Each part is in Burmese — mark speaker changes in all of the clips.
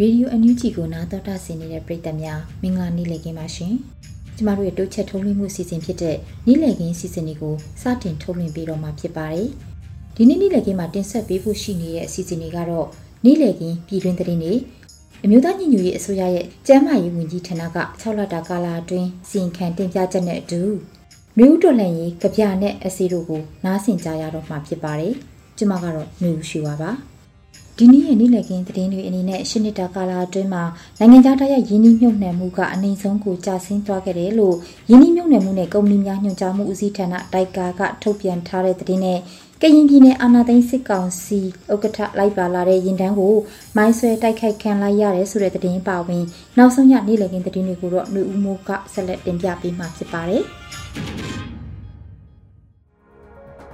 Speaker 1: ရေဒီယိုအန်ယူဂျီကိုနားတော်တာဆင်နေတဲ့ပရိသတ်များမင်္ဂလာနေ့လည်ခင်းပါရှင်။ကျမတို့ရဲ့တိုးချက်ထုတ်လွှင့်မှုစီစဉ်ဖြစ်တဲ့နေ့လည်ခင်းစီစဉ်တွေကိုစတင်ထုတ်လွှင့်ပေးတော့မှာဖြစ်ပါတယ်။ဒီနေ့နေ့လည်ခင်းမှာတင်ဆက်ပေးဖို့ရှိနေတဲ့အစီအစဉ်တွေကတော့နေ့လည်ခင်းပြည်တွင်းသတင်းတွေအမျိုးသားညီညွတ်ရေးအစိုးရရဲ့ကျန်းမာရေးဝန်ကြီးဌာနက6လတာကာလအတွင်းစီရင်ခံတင်ပြချက်နဲ့အတူမျိုးတော်လှန်ရေးကြပြနဲ့အစီတို့ကိုနားဆင်ကြရတော့မှာဖြစ်ပါတယ်။ကျမကတော့မျိုးရှိပါပါ။ ဒီနေ့ရဲ့နေ့လည်ခင်းသတင်းတွေအနေနဲ့ရှစ်နှစ်တာကာလအတွင်းမှာနိုင်ငံခြားသားရဲ့ယင်းနှိမ့်မြုပ်နှံမှုကအနိုင်ဆုံးကိုကျဆင်းသွားခဲ့တယ်လို့ယင်းနှိမ့်မြုပ်နှံမှုနဲ့ကုမ္ပဏီများညွှန်ကြားမှုဦးစီးဌာနတိုက်ကာကထုတ်ပြန်ထားတဲ့သတင်းနဲ့ကရင်ပြည်နယ်အာဏာသိမ်းစစ်ကောင်စီဥက္ကဋ္ဌလိုက်ပါလာတဲ့ရင်တန်းကိုမိုင်းဆွဲတိုက်ခိုက်ခံလိုက်ရတယ်ဆိုတဲ့သတင်းပါဝင်နောက်ဆုံးရနေ့လည်ခင်းသတင်းတွေကိုတော့ຫນွေဦးမိုးကဆက်လက်တင်ပြပေးမှာဖြစ်ပါတယ်။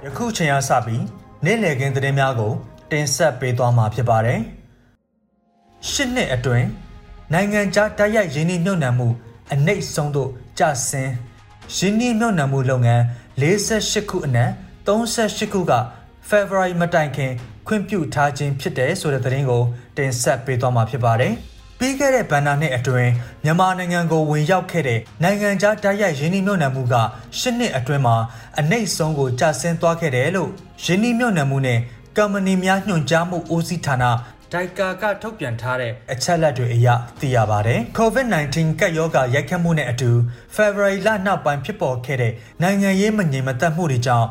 Speaker 2: ယခုချိန်အားစပြီးနေ့လည်ခင်းသတင်းများကို တင်ဆက်ပေးသွားမှာဖြစ်ပါတယ်။ရှစ်နှစ်အတွင်းနိုင်ငံခြားတိုက်ရိုက်ရင်းနှီးမြှုပ်နှံမှုအနှိမ့်ဆုံးသို့ကျဆင်းရင်းနှီးမြှုပ်နှံမှုလုပ်ငန်း48ခုအနက်38ခုက February မတိုင်ခင်ခွင့်ပြုထားခြင်းဖြစ်တယ်ဆိုတဲ့သတင်းကိုတင်ဆက်ပေးသွားမှာဖြစ်ပါတယ်။ပြီးခဲ့တဲ့ဗန်နာနှစ်အတွင်းမြန်မာနိုင်ငံကိုဝင်ရောက်ခဲ့တဲ့နိုင်ငံခြားတိုက်ရိုက်ရင်းနှီးမြှုပ်နှံမှုက၈နှစ်အတွင်းမှာအနှိမ့်ဆုံးကိုကျဆင်းသွားခဲ့တယ်လို့ရင်းနှီးမြှုပ်နှံမှုနဲ့ ကမ္ပဏီများညွှန်ကြားမှုဦးစီးဌာနဒိုက်ကာကထုတ်ပြန်ထားတဲ့အချက်လက်တွေအရသိရပါတယ်။ COVID-19 ကပ်ရောဂါရိုက်ခတ်မှုနဲ့အတူ February လနောက်ပိုင်းဖြစ်ပေါ်ခဲ့တဲ့နိုင်ငံရေးမငြိမ်မသက်မှုတွေကြောင့်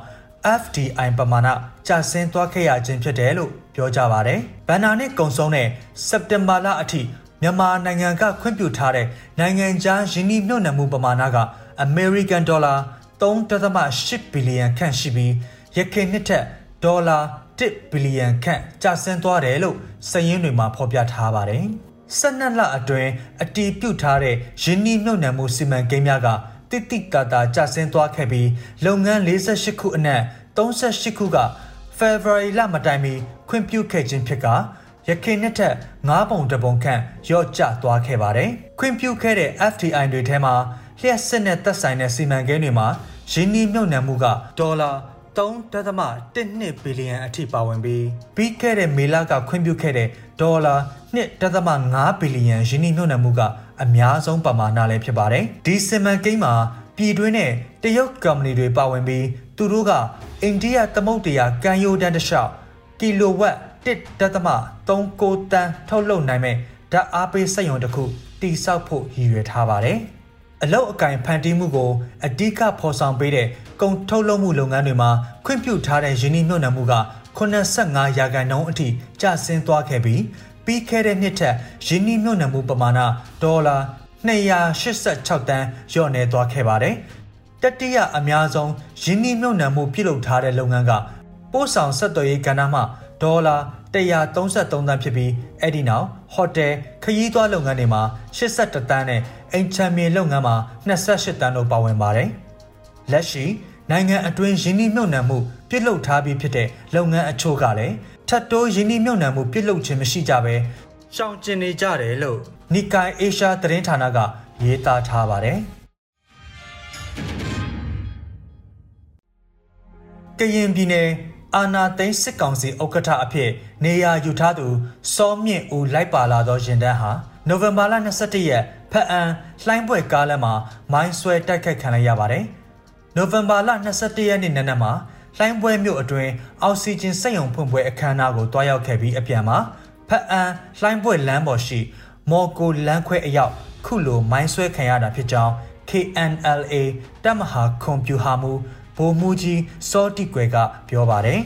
Speaker 2: FDI ပမာဏကျဆင်းသွားခဲ့ရခြင်းဖြစ်တယ်လို့ပြောကြပါတယ်။ဘန်နာနှစ်ကုံဆုံးတဲ့စက်တင်ဘာလအထိမြန်မာနိုင်ငံကခွင့်ပြုထားတဲ့နိုင်ငံခြားယင်းနှိမ့်မြှုပ်နှံမှုပမာဏက American Dollar 3.8ဘီလီယံခန့်ရှိပြီးရခိုင်နှစ်ထက်ဒေါ်လာ 1ဘီလီယံခန့်ကျဆင်းသွားတယ်လို့စာရင်းတွေမှာဖော်ပြထားပါတယ်။၁၂လအတွင်းအတီးပြုတ်ထားတဲ့ရင်းနှီးမြှုပ်နှံမှုစီမံကိန်းများကတိတိတတာကျဆင်းသွားခဲ့ပြီးလုပ်ငန်း48ခုအနက်38ခုက February လမတိုင်မီခွင့်ပြုခဲ့ခြင်းဖြစ်ကရခိုင်နှစ်ထက်9ပုံတပုံခန့်ရော့ကျသွားခဲ့ပါတယ်။ခွင့်ပြုခဲ့တဲ့ FDI တွေထဲမှာလျှက်စစ်နဲ့သက်ဆိုင်တဲ့စီမံကိန်းတွေမှာရင်းနှီးမြှုပ်နှံမှုကဒေါ်လာ 3.12ဘီလီယံအထိပါဝင်ပြီးပြီးခဲ့တဲ့မေလကခွင့်ပြုခဲ့တဲ့ဒေါ်လာ1.5ဘီလီယံယင်းနှိမ့်ညွှန်နှံမှုကအများဆုံးပမာဏလည်းဖြစ်ပါတယ်။ဒီစီမံကိန်းမှာပြည်တွင်းနဲ့တရုတ်ကုမ္ပဏီတွေပါဝင်ပြီးသူတို့ကအိန္ဒိယသမုဒ္ဒရာကမ်းရိုးတန်းတစ်လျှောက်ကီလိုဝတ်1.39တန်းထုတ်လုပ်နိုင်မဲ့ဓာတ်အားပေးစက်ရုံတစ်ခုတိစောက်ဖို့ရည်ရွယ်ထားပါတယ်။ အလောက်အကင်ဖန်တီးမှုကိုအဓိကဖော်ဆောင်ပေးတဲ့ကုန်ထုတ်လုပ်မှုလုပ်ငန်းတွေမှာခွင့်ပြုထားတဲ့ယင်းနှိမ့်ညွှန်နှံမှုက85ရာခိုင်နှုန်းအထိကျဆင်းသွားခဲ့ပြီးပြီးခဲ့တဲ့နှစ်ထက်ယင်းနှိမ့်ညွှန်နှံမှုပမာဏဒေါ်လာ286တန်းလျော့နေသွားခဲ့ပါတယ်။တတိယအများဆုံးယင်းနှိမ့်ညွှန်နှံမှုပြုလုပ်ထားတဲ့လုပ်ငန်းကပို့ဆောင်ဆက်သွယ်ရေးကဏ္ဍမှာ ဒေါ်လာ133တန်းဖြစ်ပြီးအဲ့ဒီနောက်ဟိုတယ်ခရီးသွားလုပ်ငန်းတွေမှာ82တန်းနဲ့အိမ်ချမ်းမြေလုပ်ငန်းမှာ28တန်းတို့ပါဝင်ပါတယ်။လက်ရှိနိုင်ငံအတွင်းယင်းနှိမ့်မြုပ်နှံမှုပြုလုပ်ထားပြီးဖြစ်တဲ့လုပ်ငန်းအချို့ကလည်းထပ်တိုးယင်းနှိမ့်မြုပ်နှံမှုပြုလုပ်ခြင်းမရှိကြဘဲရှောင်ကျဉ်နေကြတယ်လို့နီကိုင်အေရှားသတင်းဌာနကရေးသားထားပါတယ်။ကရင်ပြည်နယ် အာနာသိန်းစစ်ကောင်စီဥက္ကဋ္ဌအဖြစ်နေရာယူထားသူစောမြင့်ဦးလိုက်ပါလာသောရင်တန်းဟာနိုဝင်ဘာလ22ရက်ဖက်အန်လှိုင်းပွဲကားလမ်းမှာမိုင်းဆွဲတိုက်ခိုက်ခံလိုက်ရပါတယ်။နိုဝင်ဘာလ22ရက်နေ့နနက်မှာလှိုင်းပွဲမြို့အတွင်းအောက်ဆီဂျင်စက်ရုံဖွင့်ပွဲအခမ်းအနားကိုတွားရောက်ခဲ့ပြီးအပြန်မှာဖက်အန်လှိုင်းပွဲလမ်းပေါ်ရှိ မော်ကိုလမ်းခွဲအရောက်ခုလိုမိုင်းဆွဲခံရတာဖြစ်ကြောင်း KNLA တပ်မဟာကွန်ပျူဟာမှု ဗိုလ်မှူးကြီးစောတိကွယ်ကပြောပါတယ်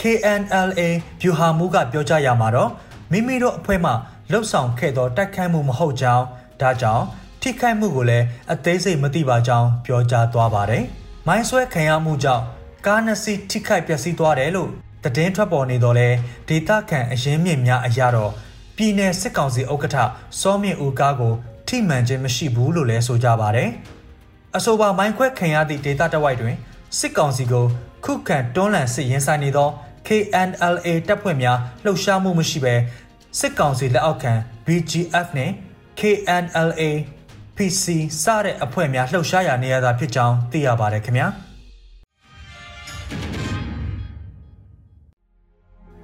Speaker 2: KNLA ဗျူဟာမှုကပြောကြားရမှာတော့မိမိတို့အဖွဲ့မှလှုပ်ဆောင်ခဲ့သောတိုက်ခိုက်မှုမဟုတ်ကြောင်းဒါကြောင့်ထိခိုက်မှုကိုလည်းအသေးစိတ်မသိပါကြောင်းပြောကြားသွားပါတယ်။မိုင်းဆွဲခံရမှုကြောင့်ကားနှစ်စီးထိခိုက်ပျက်စီးသွားတယ်လို့သတင်းထွက်ပေါ်နေတော့လဲဒေတာခန်အရင်မြင့်များအရာတော့ပြည်내စစ်ကောင်စီဥက္ကဋ္ဌစောမြင့်ဦးကားကိုထိမှန်ခြင်းမရှိဘူးလို့လည်းဆိုကြပါတယ်။အဆိုပါမိုင်းခွဲခံရသည့်ဒေတာတဝိုက်တွင် စစ်ကောင်စီကိုခုခံတွန်းလှန်စစ်ရင်ဆိုင်နေသော KNLA တပ်ဖွဲ့များလှုပ်ရှားမှုမရှိဘဲစစ်ကောင်စီလက်အောက်ခံ BGF နဲ့ KNLA PC စတဲ့အဖွဲ့များလှုပ်ရှားရနေရတာဖြစ်ကြောင်းသိရပါတယ်ခင်ဗျာ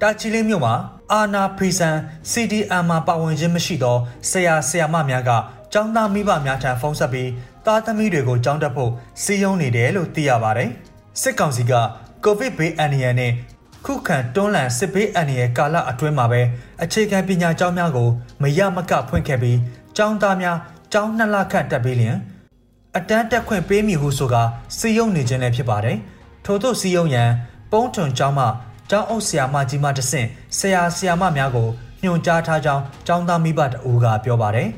Speaker 2: တာချီလေးမြို့မှာအာနာဖီဆန် CDM မှာပါဝင်ခြင်းမရှိသောဆရာဆရာမများကကျောင်းသားမိဘများထံဖုန်းဆက်ပြီး သားသမီးတွေကိုကျောင်းတက်ဖို့စီယုံနေတယ်လို့သိရပါတယ်စစ်ကောင်စီကကိုဗစ်ဘေးအန္တရာယ်နဲ့ခုခံတွန်းလှန်စစ်ဘေးအန္တရာယ်ကာလအတွင်းမှာပဲအခြေခံပညာကျောင်းများကိုမရမကဖွင့်ခဲ့ပြီးကျောင်းသားများကျောင်းနှစ်လခန့်တက်ပြီးလျင်အတန်းတက်ခွင့်ပေးမိဟုဆိုကစီယုံနေခြင်းလည်းဖြစ်ပါတယ်ထို့သောစီယုံရန်ပုံးထွန်ကျောင်းမှကျောင်းအုပ်ဆရာမကြီးမှတဆင့်ဆရာဆရာမများကိုညွှန်ကြားထားကြောင်းကျောင်းသားမိဘတအူကပြောပါတယ်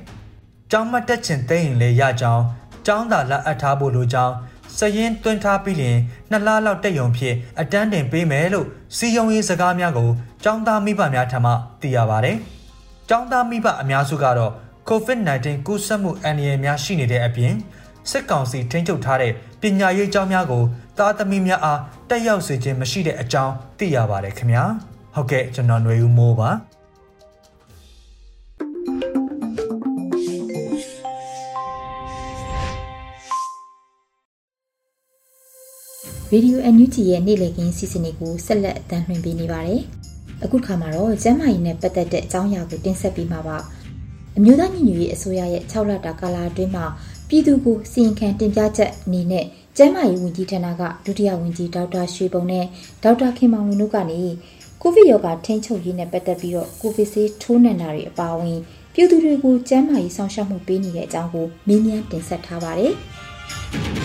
Speaker 2: ကျောင်းမတက်ချင်သိရင်လေရကြောင်း ကျောင်းသာလက်အပ်ထားဖို့လိုကြောင်းစရင်တွင်းထားပြီးရင်နှစ်လလောက်တက်ယုံဖြစ်အတန်းတင်ပေးမယ်လို့စီယုံရေးစကားများကိုចောင်းသားမိဘများထံမှသိရပါတယ်။ចောင်းသားမိဘအများစုကတော့ COVID-19 ကူးစက်မှုအန္တရာယ်များရှိနေတဲ့အပြင်စစ်ကောင်စီထိန်းချုပ်ထားတဲ့ပညာရေးကျောင်းများကိုသားသမီးများအားတက်ရောက်စေခြင်းမရှိတဲ့အကြောင်းသိရပါတယ်ခင်ဗျာ။ဟုတ်ကဲ့ကျွန်တော်ຫນွေဦးမိုးပါ။
Speaker 1: Radio NUG ရဲ့နေ့လည်ခင်းစီစဉ်တွေကိုဆက်လက်အသံလွှင့်ပေးနေပါတယ်။အခုခါမှာတော့ကျမ်းမာရေးနဲ့ပတ်သက်တဲ့အကြောင်းအရာကိုတင်ဆက်ပေးမှာပါ။အမျိုးသားညီညွတ်ရေးအစိုးရရဲ့6လတာကာလအတွင်းမှာပြည်သူကိုစီရင်ခံတင်ပြချက်အနေနဲ့ကျမ်းမာရေးဝန်ကြီးဌာနကဒုတိယဝန်ကြီးဒေါက်တာရွှေပုံနဲ့ဒေါက်တာခင်မောင်လွင်တို့ကနေကိုဗစ်ရောဂါထိန်းချုပ်ရေးနဲ့ပတ်သက်ပြီးတော့ကိုဗစ်ဆေးထိုးနှံတာတွေအပါအဝင်ပြည်သူတွေကိုကျန်းမာရေးဆောင်ရှောက်မှုပေးနေတဲ့အကြောင်းကိုမေးမြန်းတင်ဆက်ထားပါတယ်။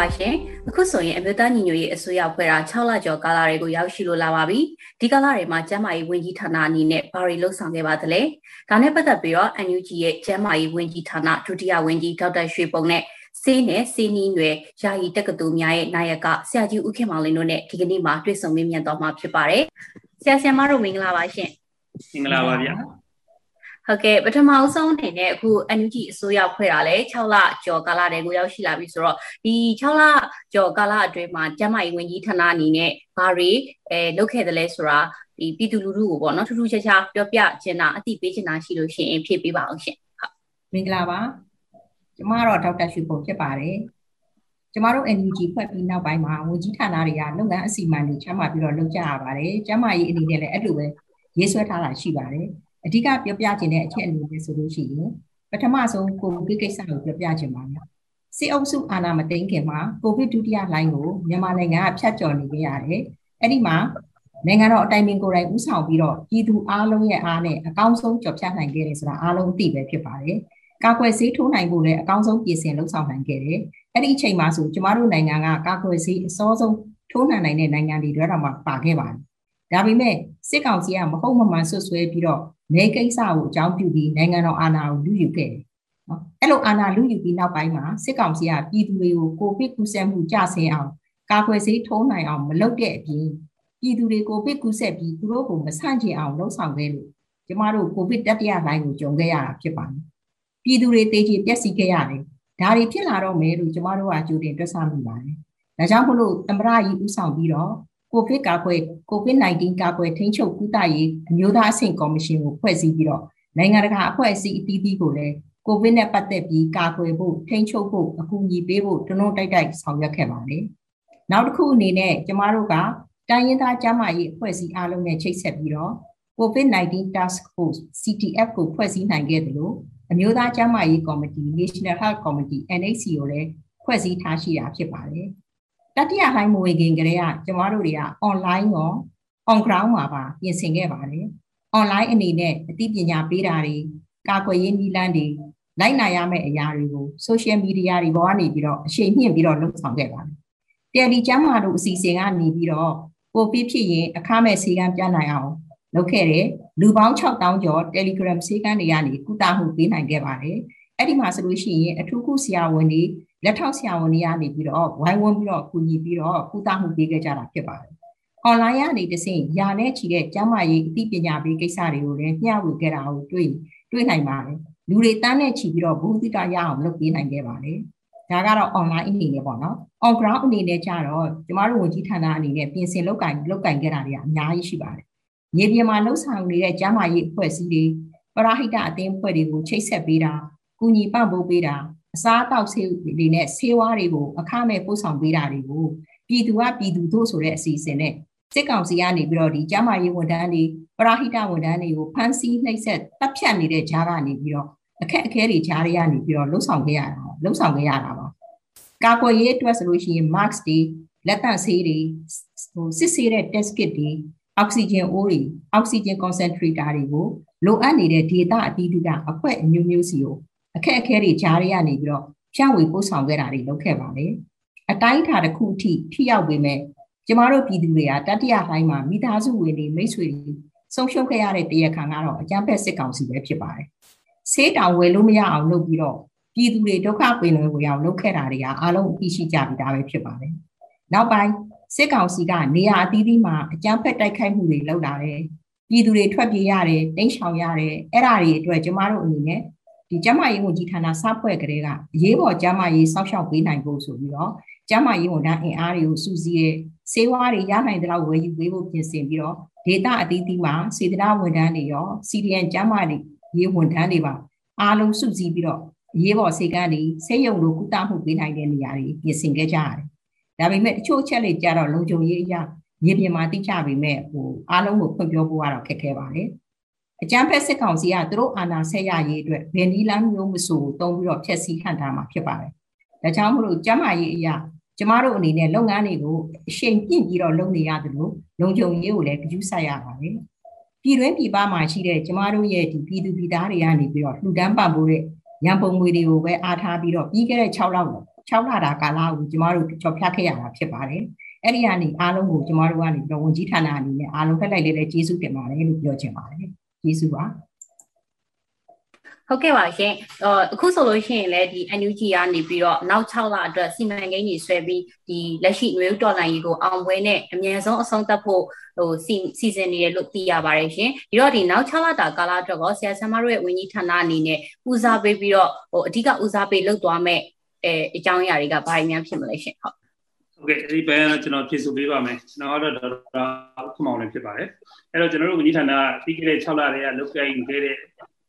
Speaker 3: ပါရှင်အခုဆိုရင်အမျိုးသားညီညွတ်ရေးအစိုးရဖွဲ့တာ6လကျော်ကာလတွေကိုရောက်ရှိလို့လာပါပြီဒီကာလတွေမှာကျန်းမာရေးဝန်ကြီးဌာနအနေနဲ့ဘာတွေလှုပ်ဆောင်ခဲ့ပါသလဲဒါနဲ့ပတ်သက်ပြီးတော့ NUG ရဲ့ကျန်းမာရေးဝန်ကြီးဌာနဒုတိယဝန်ကြီးဒေါက်တာရွှေပုံနဲ့စေးနဲ့စေးနီးရွယ်ယာယီတက္ကသိုလ်များရဲ့နာယကဆရာကြီးဦးခင်မောင်လင်းတို့နဲ့ဒီကနေ့မှာတွေ့ဆုံမေးမြန်းတော့မှာဖြစ်ပါတယ်ဆရာဆရာမတို့မင်္ဂလာပါရှင်
Speaker 4: မင်္ဂလာပါဗျာ
Speaker 3: ဟုတ်ကဲ့ပထမအဆုံးအနေနဲ့အခု NUG အစိုးရဖွဲ့တာလဲ6လကျော်ကာလတည်းကိုရောက်ရှိလာပြီဆိုတော့ဒီ6လကျော်ကာလအတွင်းမှာကျန်းမာရေးဝန်ကြီးဌာနအနေနဲ့ဘာတွေအဲလုပ်ခဲ့တယ်လဲဆိုတာဒီပြည်သူလူထုကိုပေါ့နော်ထူးထူးခြားခြားပြောပြချင်တာအသိပေးချင်တာရှိလို့ရှိရင်ဖြည့်ပေးပါအောင်ရှင်ဟုတ်
Speaker 5: မင်္ဂလာပါကျမတော့ဒေါက်တာရွှေပုံဖြစ်ပါတယ်ကျမတို့ NUG ဖွဲ့ပြီးနောက်ပိုင်းမှာဝန်ကြီးဌာနတွေကလုပ်ငန်းအစီအမံတွေချမှတ်ပြီးတော့လုပ်ကြရပါတယ်ကျန်းမာရေးအနေနဲ့လည်းအဲ့လိုပဲရေးဆွဲထားတာရှိပါတယ် အဓိကပြောပြခြင်းတဲ့အချက်အနေနဲ့ဆိုလို့ရှိရင်ပထမဆုံးကိုဗစ်ကိစ္စကိုပြောပြခြင်းပါဗျ။စစ်အုပ်စုအာဏာမသိမ်းခင်မှာကိုဗစ်ဒုတိယလှိုင်းကိုမြန်မာနိုင်ငံကဖျက်ကျော်နေကြရတယ်။အဲ့ဒီမှာနိုင်ငံတော်အတိုင်ပင်ကိုယ်တိုင်ဦးဆောင်ပြီးတော့ပြည်သူအားလုံးရဲ့အားနဲ့အကောင်းဆုံးကြော်ဖြတ်နိုင်ခဲ့တယ်ဆိုတာအားလုံးအသိပဲဖြစ်ပါတယ်။ကာကွယ်ဆေးထိုးနိုင်ဖို့လည်းအကောင်းဆုံးပြင်ဆင်လှုပ်ဆောင်နိုင်ခဲ့တယ်။အဲ့ဒီအချိန်မှာဆိုကျမတို့နိုင်ငံကကာကွယ်ဆေးအစောဆုံးထိုးနှံနိုင်တဲ့နိုင်ငံတွေတော့မှပါခဲ့ပါတယ်။ဒါပေမဲ့ စစ်ကောင်စီကမဟုတ်မမှန်ဆွဆွဲပြီးတော့မဲကိစ္စကိုအကြောင်းပြုပြီးနိုင်ငံတော်အာဏာကိုလူယူခဲ့တယ်နော်အဲ့လိုအာဏာလူယူပြီးနောက်ပိုင်းမှာစစ်ကောင်စီကပြည်သူတွေကိုကိုဗစ်ကူးစက်မှုကြဆင်းအောင်ကာကွယ်ဆေးထိုးနိုင်အောင်မလုပ်တဲ့အပြင်ပြည်သူတွေကိုဗစ်ကူးစက်ပြီးသူတို့ကိုမဆန့်ကျင်အောင်လှုံ့ဆော်ခဲ့လို့ကျမတို့ကိုဗစ်တတိယလိုင်းကိုကြုံခဲ့ရတာဖြစ်ပါတယ်ပြည်သူတွေတေးချပျက်စီးခဲ့ရတယ်ဒါတွေဖြစ်လာတော့မယ်လို့ကျမတို့ကကြိုတင်တွက်ဆမိပါတယ်ဒါကြောင့်မို့လို့သမ္မတကြီးဦးဆောင်ပြီးတော့ ကိုဗစ်ကာကွယ်ကိုဗစ် -19 ကာကွယ်ထိန်းချုပ်ကုသရေးအမျိုးသားအဆင့်ကော်မရှင်ကိုဖွဲ့စည်းပြီးတော့နိုင်ငံတကာအဖွဲ့အစည်းအသီးသီးကိုလည်းကိုဗစ်နဲ့ပတ်သက်ပြီးကာကွယ်ဖို့ထိန်းချုပ်ဖို့အကူအညီပေးဖို့တွန်းတွန်းတိုက်တိုက်ဆောင်ရွက်ခဲ့ပါတယ်။နောက်တစ်ခုအနေနဲ့ကျမတို့ကတိုင်းရင်းသားကျန်းမာရေးအဖွဲ့အစည်းအားလုံးနဲ့ချိတ်ဆက်ပြီးတော့ COVID-19 Task Force CTF ကိုဖွဲ့စည်းနိုင်ခဲ့တယ်လို့အမျိုးသားကျန်းမာရေးကော်မတီ National Health Committee NHC ကိုလည်းဖွဲ့စည်းထားရှိတာဖြစ်ပါတယ်။ တတိယဟိုင်းမွေခင်ကလေးကကျမတို့တွေက online ရော on ground မှာပါပြင်ဆင်ခဲ့ပါတယ်။ online အနေနဲ့အသိပညာပေးတာတွေကာကွယ်ရေးနည်းလမ်းတွေလိုက်နာရမယ့်အရာတွေကို social media တွေပေါ်ကနေပြီးတော့အရှိန်မြင့်ပြီးတော့လှုပ်ဆောင်ခဲ့ပါတယ်။တယ်လီကျမ်းမာတို့အစီအစဉ်ကနေပြီးတော့ကိုပြဖြစ်ရင်အခမဲ့ဆေးကမ်းပြနိုင်အောင်လုပ်ခဲ့တယ်လူပေါင်း6000ကျော် Telegram ဆေးကမ်းတွေကနေကုသမှုပေးနိုင်ခဲ့ပါတယ်အဲ့ဒီမှာဆိုလို့ရှိရင်အထူးကုဆရာဝန်တွေ လက်ထောက်ဆရာဝန်တွေကနေပြီးတော့ဝိုင်းဝန်းပြီးတော့ကူညီပြီးတော့ကုသမှုပေးခဲ့ကြတာဖြစ်ပါတယ်။ online ကနေတဆင့်ယာနဲ့ချီတဲ့ကျန်းမာရေးအသိပညာပေးကိစ္စတွေကိုလည်းမျှဝေခဲ့တာကိုတွေ့တွေ့နိုင်ပါတယ်။လူတွေတန်းနဲ့ချီပြီးတော့ဘုသီတရအောင်လုပ်ပေးနိုင်ခဲ့ပါတယ်။ဒါကတော့ online အနေနဲ့ပေါ့နော်။ on ground အနေနဲ့ကြတော့ကျမတို့ဝန်ကြီးဌာနအနေနဲ့ပြင်ဆင်လုပ်ကင်လုပ်ကင်ခဲ့တာတွေအများကြီးရှိပါတယ်မြေပြင်မှာလှုပ်ဆောင်နေတဲ့ကျန်းမာရေးအဖွဲ့အစည်းတွေပရဟိတအသင်းအဖွဲ့တွေကိုချိတ်ဆက်ပေးတာကုညီပံ့ပိုးပေးတာ အစားအသောက်ဆေးတွေနဲ့ဆေးဝါးတွေကိုအခမဲ့ပို့ဆောင်ပေးတာတွေကိုပြည်သူကပြည်သူတို့ဆိုတဲ့အစီအစဉ်နဲ့စစ်ကောင်စီကနေပြီးတော့ဒီကျန်းမာရေးဝန်ထမ်းတွေပရဟိတဝန်ထမ်းတွေကိုဖမ်းဆီးနှိပ်စက်တပ်ဖြတ်နေတဲ့ကြားကနေပြီးတော့အခက်အခဲတွေကြားတွေကနေပြီးတော့လှုပ်ဆောင်ခဲ့ရတာလှုပ်ဆောင်ခဲ့ရတာပါကာကွယ်ရေးအတွက်ဆိုလို့ရှိရင် mask တွေလက်သန့်ဆေးတွေဟိုစစ်ဆေးတဲ့ test kit တွေအောက်ဆီဂျင်အိုးတွေအောက်ဆီဂျင် concentrator တွေကိုလိုအပ်နေတဲ့ data အသီးသီးကအခွက်အမျိုးမျိုးစီကို အခက်အခဲတွေကြားရရနေပြီးတော့ဖြန့်ဝေပို့ဆောင်ခဲ့တာတွေလုပ်ခဲ့ပါတယ်အတိုင်းထားတစ်ခုအထိထိရောက်ပေမဲ့ကျမတို့ပြည်သူတွေကတတိယဟိုင်းမှာမိသားစုဝင်တွေမိတ်ဆွေတွေဆုံးရှုံးခဲ့ရတဲ့တရားခံကတော့အကြမ်းဖက်စစ်ကောင်စီပဲဖြစ်ပါတယ်ဆေးတောင်ဝယ်လို့မရအောင်လုပ်ပြီးတော့ပြည်သူတွေဒုက္ခပင်တွေဝင်အောင်လုပ်ခဲ့တာတွေကအားလုံးအသိရှိကြပြီးသားပဲဖြစ်ပါတယ်နောက်ပိုင်းစစ်ကောင်စီကနေရာအသီးသီးမှာအကြမ်းဖက်တိုက်ခိုက်မှုတွေလုပ်လာတယ်ပြည်သူတွေထွက်ပြေးရတယ်တိမ်းရှောင်ရတယ်အဲ့ဒါတွေအတွက်ကျမတို့အနေနဲ့ ဒီကျမရေးဝန်ကြီးဌာနစဖွဲ့ကလေးကအရေးပေါ်ကျမရေးစောင့်ရှောက်ပေးနိုင်ဖို့ဆိုပြီးတော့ကျမရေးဝန်ထမ်းအင်အားတွေကိုစုစည်းရဲစေဝါတွေရနိုင်တဲ့လောက်ဝယ်ယူပေးဖို့ပြင်ဆင်ပြီးတော့ဒေတာအသီးသီးမှာစေတနာဝန်ထမ်းတွေရော CDN ကျမရေးဝန်ထမ်းတွေပါအားလုံးစုစည်းပြီးတော့အရေးပေါ်စေကန်းတွေဆေးရုံလိုကုသမှုပေးနိုင်တဲ့နေရာတွေပြင်ဆင်ခဲ့ကြရတယ်ဒါပေမဲ့တချို့ချက်တွေကြတော့လုံခြုံရေးအရာမြေပြင်မှာတိကျပေမဲ့ဟိုအားလုံးကိုဖွင့်ပြောဖို့ကတော့ခက်ခဲပါတယ် အကြမ်းဖက်စစ်ကောင်စီကသူတို့အာဏာဆက်ရရေးအတွက်ဗင်ဒီလန်မျိုးမဆိုတုံးပြီးတော့ဖျက်ဆီးခံထားမှာဖြစ်ပါတယ်ဒါကြောင့်မလို့ကျမရေးအရာကျမတို့အနေနဲ့လုပ်ငန်းတွေကိုအရှိန်ပြင့်ပြီးတော့လုပ်နေရတယ်လို့လုံခြုံရေးကိုလည်းကြည့်ဆက်ရပါတယ်ပြည်တွင်းပြည်ပမှာရှိတဲ့ကျမတို့ရဲ့ဒီပြည်သူပြည်သားတွေကနေပြီးတော့လှူဒန်းပံ့ပိုးတဲ့ရန်ပုံငွေတွေကိုပဲအားထားပြီးတော့ပြီးခဲ့တဲ့6လ6လတာကာလကိုကျမတို့ကြော်ဖြတ်ခဲ့ရတာဖြစ်ပါတယ်။အဲ့ဒီကနေအားလုံးကိုကျမတို့ကနေတော့ဝန်ကြီးဌာနအနေနဲ့အားလုံးထက်လိုက်လေးလေးကျေးဇူးတင်ပါတယ်လို့ပြောချင်ပါတယ်။ ကျေးဇူးပါ။
Speaker 3: ဟုတ်ကဲ့ပါရှင်။အခုဆိုလို့ရှိရင်လည်းဒီ NUG ကနေပြီးတော့နောက်6လအတွက်စီမံကိန်းတွေဆွဲပြီးဒီလက်ရှိနွေဦးတော်လိုင်းကြီးကိုအောင်ပွဲနဲ့အမြန်ဆုံးအဆုံးသတ်ဖို့ဟိုစီစီစဉ်နေတယ်လို့သိရပါတယ်ရှင်။ဒီတော့ဒီနောက်6လတာကာလအတွက်ကောဆရာဆရာမတို့ရဲ့ဝန်ကြီးဌာနအနေနဲ့ဦးစားပေးပြီးတော့ဟိုအဓိကဦးစားပေးလုပ်သွားမဲ့အဲအကြောင်းအရာတွေကဘာတွေများဖြစ်မလဲရှင်ဟုတ်
Speaker 4: ဟုတ်ကဲ့ဒီဘက်ကကျွန်တော်ဖြည့်ဆို့ပေးပါမယ်ကျွန်တော်ကတော့ဒေါက်တာခမောင်လည်းဖြစ်ပါတယ်အဲ့တော့ကျွန်တော်တို့ဝန်ကြီးဌာနပြီးခဲ့တဲ့6လတည်းကလုပ်ကိုင်ခဲ့တဲ့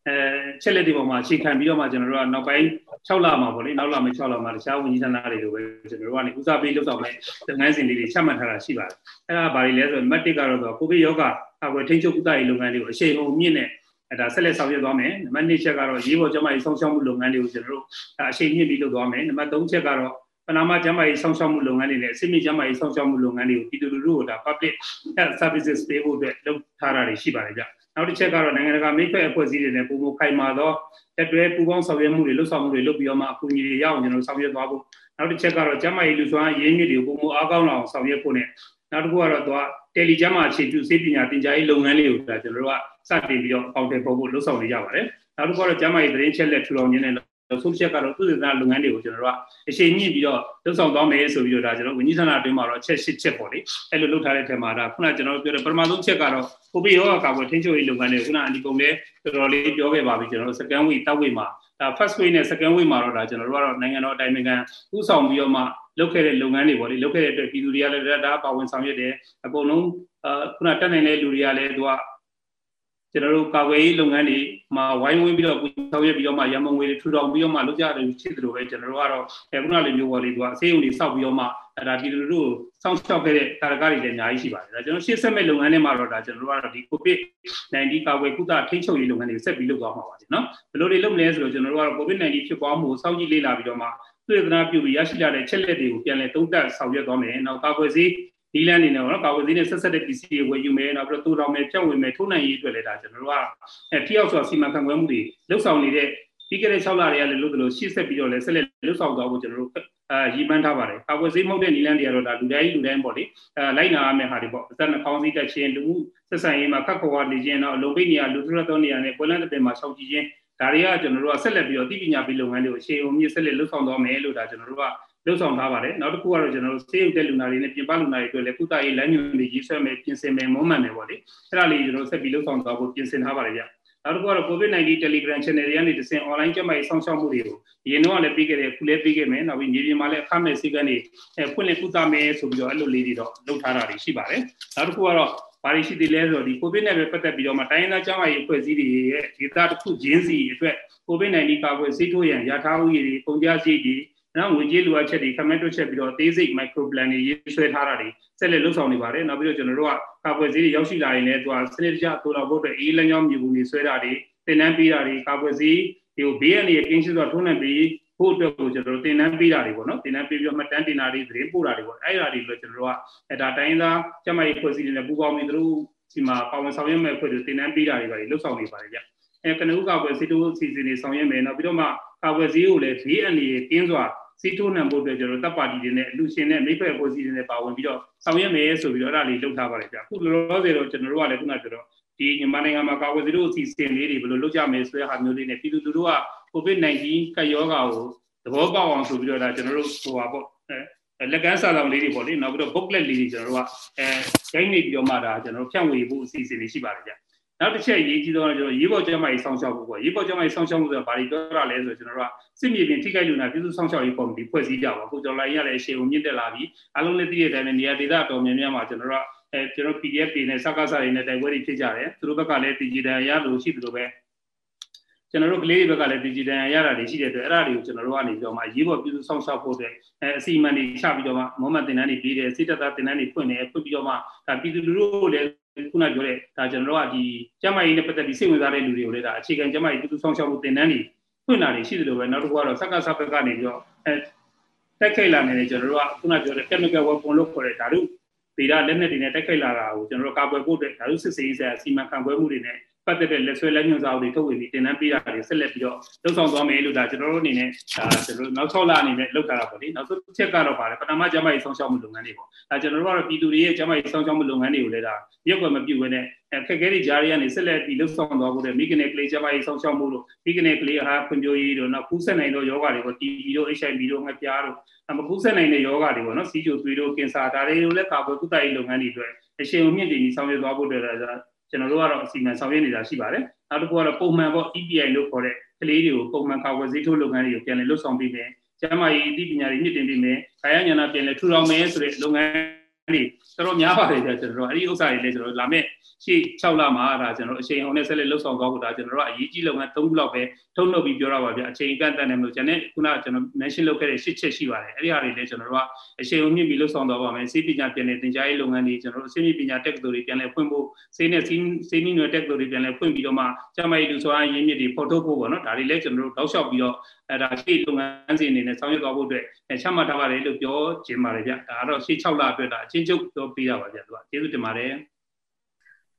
Speaker 4: အဲချက်လက်တွေပေါ်မှာအခြေခံပြီးတော့မှကျွန်တော်တို့ကနောက်ပိုင်း6လမှာပေါ့လေနောက်လမှာ6လမှာတခြားဝန်ကြီးဌာနတွေလိုပဲကျွန်တော်တို့ကနေဦးစားပေးလုပ်ဆောင်မဲ့လုပ်ငန်းစဉ်တွေချမှတ်ထားတာရှိပါတယ်အဲ့ဒါဘာတွေလဲဆိုတော့ matic ကတော့ကိုဗစ်ရောဂါအကွယ်ထိန်းချုပ်ကုသရေးလုပ်ငန်းတွေကိုအရှိန်အဟုန်မြင့်နဲ့အဲဒါဆက်လက်ဆောင်ရွက်သွားမယ်နံပါတ်2ချက်ကတော့ရေးပေါ်ကျန်းမာရေးဆောင်ရှောက်မှုလုပ်ငန်းတွေကိုကျွန်တော်တို့အရှိန်မြင့်ပြီးလုပ်သွားမယ်နံပါတ်3ချက်ကတော့ပ နာမကျန်းမာရေးဆောင်ရှောက်မှုလုပ်ငန်းတွေနဲ့အစိမ့်ကျန်းမာရေးဆောင်ရှောက်မှုလုပ်ငန်းတွေကိုပြည်သူလူထုကိုဒါ public health services ပေးဖို့အတွက်လုပ်ထားတာတွေရှိပါတယ်ဗျနောက်တစ်ချက်ကတော့နိုင်ငံတကာမိတ်ဖက်အဖွဲ့အစည်းတွေနဲ့ပုံမခိုင်မာသောတက်တွဲပူးပေါင်းဆောင်ရွက်မှုတွေလှုပ်ဆောင်မှုတွေလုပ်ပြီးတော့မှအကူအညီတွေရအောင်ကျွန်တော်ဆောင်ရွက်သွားဖို့နောက်တစ်ချက်ကတော့ကျန်းမာရေးလူစွမ်းရင်းမြစ်တွေကိုပုံမအားကောင်းအောင်ဆောင်ရွက်ဖို့နဲ့နောက်တစ်ခုကတော့သူကတယ်လီကျမ်းမာအခြေပြုစေပညာသင်ကြားရေးလုပ်ငန်းလေးကိုဒါကျွန်တော်တို့ကစတင်ပြီးတော့အောင်တယ်ပေါ်ဖို့လှုပ်ဆောင်နေကြပါတယ်နောက်တစ်ခုကတော့ကျမ်းမာရေးသတင်းချက်လက်ထူထောင်ခြင်းနဲ့ ဆုံးဖြတ်ကတော့သူ့ဒေသလုပ်ငန်းတွေကိုကျွန်တော်တို့ကအရှိန်မြင့်ပြီးတော့လှုပ်ဆောင်သွားမယ်ဆိုပြီးတော့ဒါကျွန်တော်ဝန်ကြီးဌာနအတွင်းမှာတော့ချက်ရှစ်ချက်ပေါ့လေအဲ့လိုလုပ်ထားတဲ့ထဲမှာဒါခုနကျွန်တော်တို့ပြောတဲ့ပထမဆုံးချက်ကတော့ကိုဗစ်ရောဂါကာကွယ်ထိန်းချုပ်ရေးလုပ်ငန်းတွေခုနအန်ဒီကုံလည်းတော်တော်လေးပြောခဲ့ပါပြီကျွန်တော်တို့ second week တောက်ဝေးမှာဒါ first week နဲ့ second week မှာတော့ဒါကျွန်တော်တို့ကတော့နိုင်ငံတော်အတိုင်ပင်ခံဥဆောင်ပြီးတော့မှလုပ်ခဲ့တဲ့လုပ်ငန်းတွေပေါ့လေလုပ်ခဲ့တဲ့အတွက်ပြည်သူတွေကလည်းဒါပါဝင်ဆောင်ရွက်တယ်အကုန်လုံးအာခုနတက်နိုင်တဲ့လူတွေကလည်းသူက ကျွန်တော်တို့ကာကွယ်ရေးလုပ်ငန်းတွေမှာဝိုင်းဝန်းပြီးတော့ဆောင်ရွက်ပြီးတော့မှရမုံငွေတွေထူထောင်ပြီးတော့မှလုပ်ကြတယ်ဖြစ်တယ်လို့ပဲကျွန်တော်တို့ကတော့ခုနလိုမျိုးပေါ်လေးကအစေးုံတွေစောက်ပြီးတော့မှအဲဒါပြည်သူတို့စောင့်ရှောက်ခဲ့တဲ့တာရကတွေလည်းအများကြီးရှိပါတယ်ဒါကျွန်တော်ရှေ့ဆက်မဲ့လုပ်ငန်းတွေမှာတော့ဒါကျွန်တော်တို့ကတော့ဒီ COVID-19 ကာကွယ်ကုသထိန်းချုပ်ရေးလုပ်ငန်းတွေဆက်ပြီးလုပ်သွားမှာပါနော်ဘယ်လိုတွေလုပ်မလဲဆိုတော့ကျွန်တော်တို့ကတော့ COVID-19 ဖြစ်ပွားမှုကိုစောင့်ကြည့်လေ့လာပြီးတော့မှသုတေသနပြုပြီးရရှိလာတဲ့ချက်လက်တွေကိုပြန်လည်သုံးသပ်ဆောင်ရွက်သွားမယ်နောက်ကာကွယ်ဆေး ဒီလန်နေနဲ့ပေါ့နော်ကာကွယ်ဆေးနဲ့ဆက်ဆက်တဲ့ PC တွေဝယ်ယူမယ်နောက်ပြီးတော့တူတော်မယ်ဖြန့်ဝေမယ်ထိုးနိုင်ရေးအတွက်လည်းဒါကျွန်တော်တို့ကအဲထိရောက်စွာစီမံခန့်ခွဲမှုတွေလှုပ်ဆောင်နေတဲ့ပြီးခဲ့တဲ့6လတွေကလည်းလို့သလိုရှေ့ဆက်ပြီးတော့လည်းဆက်လက်လှုပ်ဆောင်သွားဖို့ကျွန်တော်တို့အာရည်မှန်းထားပါတယ်ကာကွယ်ဆေးမဟုတ်တဲ့နီလန်တွေကတော့ဒါလူတိုင်းလူတိုင်းပေါ့လေအဲလိုက်နာရမယ့်ဟာတွေပေါ့အသက်နှာခေါင်းစည်းတက်ခြင်းလူမှုဆက်ဆံရေးမှာခက်ခွာနေခြင်းတော့လုံပိတ်နေရလူထုရသောနေရာနဲ့ပွဲလန်းတဲ့ပင်မှာရှောက်ကြည့်ခြင်းဒါတွေကကျွန်တော်တို့ကဆက်လက်ပြီးတော့သိပညာပေးလုပ်ငန်းတွေကိုအခြေအုံမြင့်ဆက်လက်လှုပ်ဆောင်သွားမယ်လို့ဒါကျွန်တော်တို့က လှုပ်ဆောင်ထားပါတယ်နောက်တစ်ခုကတော့ကျွန်တော်တို့ဆေးရုပ်တဲ့လူနာတွေနဲ့ပြင်ပလူနာတွေအတွက်လည်းကုသရေးလမ်းညွှန်တွေရေးဆွဲမယ်ပြင်ဆင်မယ်မုံမှန်မယ်ပေါ့လေအဲ့ဒါလေးကျွန်တော်ဆက်ပြီးလှုပ်ဆောင်သွားဖို့ပြင်ဆင်ထားပါတယ်ဗျနောက်တစ်ခုကတော့ COVID-19 Telegram channel တွေကနေတဆင့် online ကျန်းမာရေးစောင့်ရှောက်မှုတွေကိုအရင်တော့လည်းပြီးခဲ့တယ်ခုလည်းပြီးခဲ့မယ်နောက်ပြီးမြေပြင်မှာလည်းအခမဲ့စည်းကမ်းတွေဖွင့်လှစ်ကုသမယ်ဆိုပြီးတော့အဲ့လိုလေးတွေတော့လုပ်ထားတာတွေရှိပါတယ်နောက်တစ်ခုကတော့ဘာတွေရှိသေးလဲဆိုတော့ဒီ COVID နဲ့ပဲပတ်သက်ပြီးတော့မှတိုင်းရင်းသားကျောင်းရေးအဖွဲ့အစည်းတွေရဲ့ဒေသတစ်ခုချင်းစီအတွက် COVID-19 ကာကွယ်ဆေးထိုးရန်ရထားဥယျာဉ်တွေပုံကြစိတ်တွေ နော်ငွေကြေးလိုအပ်ချက်တွေခမက်တွက်ချက်ပြီးတော့အသေးစိတ် micro plan တွေရေးဆွဲထားတာတွေဆက်လက်လှုပ်ဆောင်နေပါတယ်နောက်ပြီးတော့ကျွန်တော်တို့ကကာကွယ်ဆေးတွေရောက်ရှိလာရင်လည်းသူကစနစ်တကျတိုးလောက်ဖို့အတွက်အေးလမ်းကြောင်းမြေပုံတွေဆွဲတာတွေတင်နန်းပေးတာတွေကာကွယ်ဆေးတွေကိုဘေးအနေနဲ့ကင်းရှင်းစွာထိုးနှံပေးဖို့အတွက်ကိုကျွန်တော်တို့တင်နန်းပေးတာတွေပေါ့နော်တင်နန်းပေးပြီးတော့မှတန်းတင်တာတွေသတင်းပို့တာတွေပေါ့အဲ့ဒါတွေလည်းကျွန်တော်တို့ကအဲဒါတိုင်းသားကျမကြီးဖွဲ့စည်းနေတယ်ပူပေါင်းပြီးသူတို့ဒီမှာပါဝင်ဆောင်ရွက်မဲ့ဖွဲ့တွေတင်နန်းပေးတာတွေပါလှုပ်ဆောင်နေပါတယ်ဗျအဲကနဦးကာကွယ်ဆေးတိုးအစီအစဉ်တွေဆောင်ရွက်မယ်နောက်ပြီးတော့မှကာကွယ်ဆေးကိုလည်းဘေးအနေနဲ့ကင်းစွာ စီတိုးနှံဖို့အတွက်ကျွန်တော်တပ်ပါတီတွေနဲ့အလူရှင်နဲ့မိဖက်ပေါ်စီတွေနဲ့ပါဝင်ပြီးတော့ဆောင်ရွက်မယ်ဆိုပြီးတော့အဲ့ဒါလေးလုပ်ထားပါတယ်ဗျအခုလောလောဆယ်တော့ကျွန်တော်တို့ကလည်းခုနပြောတော့ဒီမြန်မာနိုင်ငံမှာကာကွယ်ဆေးတို့အစီအစဉ်လေးတွေဘယ်လိုလုပ်ကြမယ်ဆိုတဲ့ဟာမျိုးလေးနဲ့ပြည်သူလူထုက COVID-19 ကပ်ရောဂါကိုသဘောပေါက်အောင်ဆိုပြီးတော့ဒါကျွန်တော်တို့ဟိုပါပေါ့လက်ကမ်းစာဆောင်လေးတွေပေါ့လေနောက်ပြီးတော့ booklet လေးတွေကျွန်တော်တို့ကအဲဂိမ်းနေပြီးတော့မှဒါကျွန်တော်တို့ဖြန့်ဝေဖို့အစီအစဉ်တွေရှိပါတယ်ဗျ နောက်တစ်ချက်ရေးကြည့်တော့ကျွန်တော်ရေးပေါ်ကျမ်းမာရေးစောင့်ရှောက်ဖို့ပေါ့ရေးပေါ်ကျမ်းမာရေးစောင့်ရှောက်မှုဆိုတာဘာတွေပြောရလဲဆိုတော့ကျွန်တော်တို့ကစစ်မြေပြင်ထိခိုက်လူနာပြည်သူစောင့်ရှောက်ရေးကော်မတီဖွဲ့စည်းကြပါအခုကျွန်တော်လိုင်းရလည်းအရှိန်ကိုမြင့်တက်လာပြီးအားလုံးလည်းသိတဲ့အတိုင်းပဲနေရာဒေသအတော်များများမှာကျွန်တော်တို့ကအဲကျွန်တော် PDF တွေနဲ့စကားစားတွေနဲ့တိုက်ပွဲတွေဖြစ်ကြတယ်သူတို့ဘက်ကလည်း digital ရလို့ရှိသလိုပဲကျွန်တော်တို့ကလေးတွေဘက်ကလည်း digital ရတာတွေရှိတဲ့အတွက်အဲ့ဒါတွေကိုကျွန်တော်တို့ကနေပြီးတော့မှရေးပေါ်ပြည်သူစောင့်ရှောက်ဖို့အတွက်အဲအစီအမံတွေချပြီးတော့မှမမတင်တန်းတွေပြီးတယ်စိတ်သက်သာတင်တန်းတွေဖွင့်တယ်ဖွင့်ပြီးတော့မှဒါပြည်သူလူထုလည်း ခုနပြောတဲ့ဒါကျွန်တော်တို့ကဒီကျန်းမာရေးနဲ့ပတ်သက်ပြီးစိတ်ဝင်စားတဲ့လူတွေကိုလည်းဒါအခြေခံကျန်းမာရေးပြည်သူစောင့်ရှောက်မှုတင်တန်းတွေဖွင့်လာနေရှိတယ်လို့ပဲနောက်တစ်ခုကတော့စက္ကစဘက်ကနေပြီးတော့အဲတက်ခိုက်လာနေတယ်ကျွန်တော်တို့ကခုနပြောတဲ့ chemical weapon လို့ခေါ်တဲ့ဓာတုဗေဒလက်နက်တွေနဲ့တက်ခိုက်လာတာကိုကျွန်တော်တို့ကာကွယ်ဖို့အတွက်ဓာတုစစ်ဆေးရေးဆိုင်ရာစီမံခန့်ခွဲမှုတွေနဲ့ ပတ်သက်တဲ့လက်ဆွဲလက်ညွှန်စာအုပ်တွေထုတ်ဝေပြီးတင်နန်းပေးတာတွေဆက်လက်ပြီးတော့လှုပ်ဆောင်သွားမယ်လို့ဒါကျွန်တော်တို့အနေနဲ့ဒါကျွန်တော်တို့နောက်6လအနေနဲ့လုပ်ထားတာပေါ့လေနောက်ဆုံးချက်ကတော့ပါတယ်ပထမကျမကြီးဆောင်းရှောက်မှုလုပ်ငန်းတွေပေါ့ဒါကျွန်တော်တို့ကတော့ပြည်သူတွေရဲ့ကျမကြီးဆောင်းရှောက်မှုလုပ်ငန်းတွေကိုလည်းဒါရက်ွက်မပြုတ်ဘဲနဲ့အခက်အခဲတွေကြားရကနေဆက်လက်ပြီးလှုပ်ဆောင်သွားဖို့တဲ့မိကနေကလေးကျမကြီးဆောင်းရှောက်မှုလို့မိကနေကလေးအားဖွံ့ဖြိုးရေးတို့နောက်ကူးဆက်နိုင်သောယောဂတွေပေါ့ TB တို့ HIV တို့ငှက်ပြားတို့မကူးဆက်နိုင်တဲ့ယောဂတွေပေါ့နော်စီးချိုသွေးတို့ကင်ဆာဒါတွေကိုလည်းကာကွယ်ကုသရေးလုပ်ငန်းတွေအတွက်အရှင်အမြင့်တည်ပြီးဆောင်ရွက်သွားဖို့အတွက် ကျွန်တော်တို့ကတော့အစီအမံဆောင်ရွက်နေတာရှိပါတယ်နောက်တစ်ခုကတော့ပုံမှန်ပေါ့ EPI လို့ခေါ်တဲ့ကလေးတွေကိုပုံမှန်ကာကွယ်ဆေးထိုးလုပ်ငန်းတွေကိုပြန်လည်လှုပ်ဆောင်ပေးမယ်ကျန်းမာရေးအသိပညာတွေမြင့်တင်ပေးမယ်ခါရညာနာပြန်လည်ထူထောင်မယ်ဆိုတဲ့လုပ်ငန်း တွေတော်တော်များပါတယ်ကြာကျွန်တော်တို့အဲ့ဒီဥစ္စာတွေလည်းကျွန်တော်တို့လာမဲ့ရှေ့6လမှာဒါကျွန်တော်တို့အချိန်အောင်နဲ့ဆက်လက်လှုပ်ဆောင်သွားဖို့ဒါကျွန်တော်တို့အရေးကြီးလုပ်ငန်း3ခုလောက်ပဲထုံနှုတ်ပြီးပြောရပါဗျအချိန်ကန့်တတ်နေမလို့ကျွန်တော်ခုနကကျွန်တော် mention လုပ်ခဲ့တဲ့8ချက်ရှိပါတယ်အဲ့ဒီဟာတွေလည်းကျွန်တော်တို့ကအချိန်အောင်မြင့်ပြီးလှုပ်ဆောင်သွားပါမယ်စေပညာပြန်လည်သင်ကြားရေးလုပ်ငန်းတွေကျွန်တော်တို့စေပညာတက္ကသိုလ်တွေပြန်လည်ဖွင့်ဖို့စေနဲ့စေနည်းနွယ်တက္ကသိုလ်တွေပြန်လည်ဖွင့်ပြီးတော့မှကျမကြီးလူဆိုအားရင်းမြစ်တွေဖော်ထုတ်ဖို့ပေါ့နော်ဒါတွေလည်းကျွန်တော်တို့တောက်လျှောက်ပြီးတော့ အဲဒါရှေ့လုပ်ငန်းစဉ်အနေနဲ့ဆောင်ရွက်သွားဖို့အတွက်ချမှတ်ထားပါတယ်လို့ပြောခြင်းပါတယ်ဗျဒါကတော့ရှေ့6လအတွက်ဒါအချင်းချုပ်ပြောပေးတာပါဗျသူကကျေးဇူးတင်ပါတယ်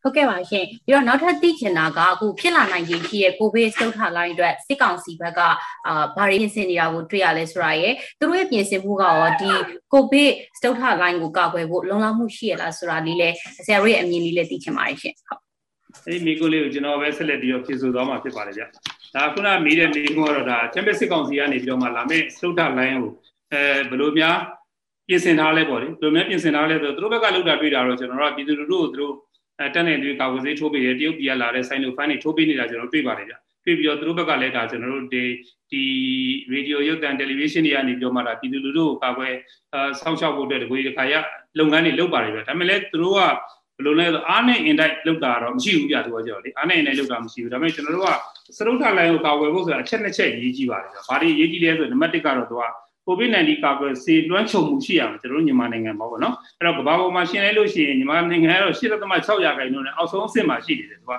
Speaker 3: ဟုတ်ကဲ့ပါရှင်ပြီးတော့နောက်ထပ်သိချင်တာကအခုဖြစ်လာနိုင်ခြေရှိရဲ့ကိုဗစ်စတုထလိုင်းအတွက်စစ်ကောင်စီဘက်ကအာဘာတွေပြင်ဆင်နေတာကိုတွေ့ရလဲဆိုတာရယ်သူတို့ရဲ့ပြင်ဆင်မှုကရောဒီကိုဗစ်စတုထလိုင်းကိုကာကွယ်ဖို့လုံလောက်မှုရှိရလားဆိုတာလေးလဲဆရာတို့ရဲ့အမြင်လေးလည်းသိချင်ပါတယ်ရှင်ဟုတ်
Speaker 4: အဲဒီမိကိုလေးကိုကျွန်တော်ပဲဆက်လက်ပြီးတော့ဖြည့်ဆို့သွားမှာဖြစ်ပါတယ်ဗျ ဒါခုနမေးတဲ့မိကိုကတော့ဒါချမ်ပီယံစစ်ကောင်စီကနေပြီးတော့မှလာမယ့်စတုထလိုင်းကိုအဲဘယ်လိုများပြင်ဆင်ထားလဲပေါ့လေဘယ်လိုများပြင်ဆင်ထားလဲဆိုတော့သူတို့ဘက်ကလောက်တာတွေ့တာတော့ကျွန်တော်တို့ကပြည်သူလူထုကိုသူတို့အဲတက်နေတွေကာကွယ်ဆေးထိုးပေးတယ်တရုတ်ပြည်ကလာတဲ့ဆိုင်လိုဖန်တွေထိုးပေးနေတာကျွန်တော်တွေ့ပါတယ်ဗျတွေ့ပြီးတော့သူတို့ဘက်ကလည်းဒါကျွန်တော်တို့ဒီဒီရေဒီယိုရုပ်သံတယ်လီဗေးရှင်းတွေကနေပြောမှတာပြည်သူလူထုကိုကာကွယ်အဲစောင့်ရှောက်ဖို့အတွက်တကွေးတစ်ခါရလုပ်ငန်းတွေလုပ်ပါတယ်ဗျဒါပေမဲ့လည်းသူတို့က ဘယ်ယ်လိုလဲဆိုအားနဲ့အင်တိုက်လောက်တာတော့မရှိဘူးပြသူကကြောက်လေအားနဲ့အင်တိုက်လောက်တာမရှိဘူးဒါပေမဲ့ကျွန်တော်တို့ကစရုပ်ထလိုင်းကိုကာဝယ်ဖို့ဆိုတာအချက်နှစ်ချက်ရေးကြည့်ပါတယ်ဗျာဘာတွေရေးကြည့်လဲဆိုနံပါတ်1ကတော့သူက COVID-19 ကာကွယ်ဆေးလွှမ်းခြုံမှုရှိရမယ်ကျွန်တော်တို့မြန်မာနိုင်ငံမှာပေါ့နော်အဲ့တော့ကမ္ဘာပေါ်မှာရှင်းလိုက်လို့ရှိရင်မြန်မာနိုင်ငံကတော့8.6ရာခိုင်နှုန်းနဲ့အောက်ဆုံးအဆင့်မှာရှိနေတယ်သူက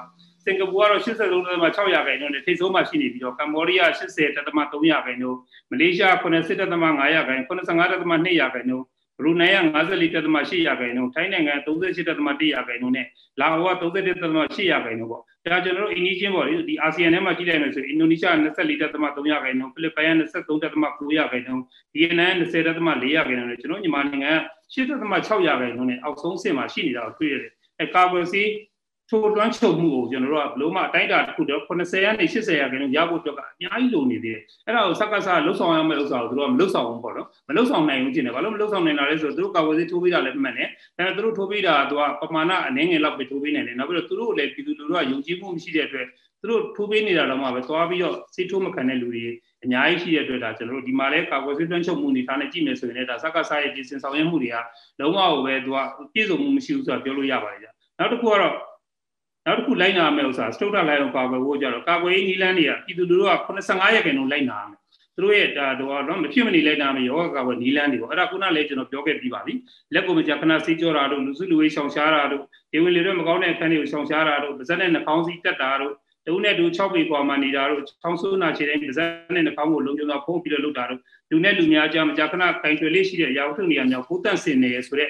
Speaker 4: စင်ကာပူကတော့83.6ရာခိုင်နှုန်းနဲ့ထိပ်ဆုံးမှာရှိနေပြီးတော့ကမ္ဘောဒီးယား80.3ရာခိုင်နှုန်းမလေးရှား90.5ရာခိုင်95.2ရာခိုင်နှုန်း ဘရူနိုင်းက54.8ရာခိုင်နှုန်းထိုင်းနိုင်ငံ38.1ရာခိုင်နှုန်းနဲ့လာအိုက31.8ရာခိုင်နှုန်းပေါ့ဒါကျွန်တော်တို့အင်းကြီးချင်းပေါ့လေဒီအာဆီယံထဲမှာကြည့်လိုက်မယ်ဆိုရင်အင်ဒိုနီးရှား24.3ရာခိုင်နှုန်းဖိလစ်ပိုင်က23.9ရာခိုင်နှုန်းဗီယက်နမ်20.4ရာခိုင်နှုန်းနဲ့ကျွန်တော်မြန်မာနိုင်ငံက8.6ရာခိုင်နှုန်းနဲ့အောက်ဆုံးဆင့်မှာရှိနေတာကိုတွေ့ရတယ်အဲကာကွယ်ဆေး ထိုလွှမ်းခြုံမှုကိုကျွန်တော်တို့ကဘလို့မှအတိုင်းအတာတစ်ခုတော့80ရာနေ80ရာခိုင်နှုန်းရဖို့အတွက်ကအများကြီးလိုနေသေးတယ်အဲ့ဒါကိုစက္ကစလှုပ်ဆောင်ရမယ့်ဥစ္စာကိုသူတို့ကမလှုပ်ဆောင်ဘူးပေါ့နော်မလှုပ်ဆောင်နိုင်ဘူးကျင်တယ်ဘာလို့မလှုပ်ဆောင်နိုင်တာလဲဆိုတော့သူတို့ကာဝယ်ဆေးထိုးပေးတာလည်းမှန်တယ်ဒါပေမဲ့သူတို့ထိုးပေးတာကသူကပမာဏအနည်းငယ်လောက်ပဲထိုးပေးနိုင်တယ်နောက်ပြီးတော့သူတို့လည်းပြည်သူလူထုကယုံကြည်မှုမရှိတဲ့အတွက်သူတို့ထိုးပေးနေတာတော့မှပဲသွားပြီးတော့ဆေးထိုးမခံတဲ့လူတွေအများကြီးရှိတဲ့အတွက်ဒါကျွန်တော်တို့ဒီမှာလဲကာကွယ်ဆေးတွန်းချုပ်မှုအနေထားနဲ့ကြည့်မယ်ဆိုရင်လည်းဒါစက္ကစရဲ့ပြင်ဆင်ဆောင်ရွက်မှုတွေကလုံးဝပဲသူကပြည့်စုံမှုမရှိဘူးဆိုတာပြောလို့ရပါတယ်ကြာနောက်တစ်ခုကတော့ နောက်တစ်ခုလိုက်နာမယ်ဥစ္စာစတုတ္ထလိုက်အောင်ကာကွယ်ဖို့ကြတော့ကာကွယ်ရေးနည်းလမ်းတွေကပြည်သူလူထုက85ရာခိုင်နှုန်းလိုက်နာမယ်သူတို့ရဲ့ဒါတော့တော့မဖြစ်မနေလိုက်နာမယ်ယောဂကာကွယ်နည်းလမ်းတွေပေါ့အဲ့ဒါခုနလည်းကျွန်တော်ပြောခဲ့ပြီးပါပြီလက်ကိုမကြာခဏဆေးကြောတာတို့လူစုလူဝေးရှောင်ရှားတာတို့ဒီဝင်လေတွေမကောင်းတဲ့အခန်းတွေကိုရှောင်ရှားတာတို့ပါဇက်နဲ့နှာခေါင်းစည်းတက်တာတို့တုံးနဲ့တူ6ပေကွာမှနေတာတို့ချောင်းဆိုးနာချေတဲ့ပါဇက်နဲ့နှာခေါင်းကိုလုံးကျုံတော့ဖုံးပြီးတော့လုပ်တာတို့လူနဲ့လူများကြားမကြာခဏခိုင်ထွေလေးရှိတဲ့ရာဟုထုနေရာများဖိုးတန့်စင်နေရဆိုတဲ့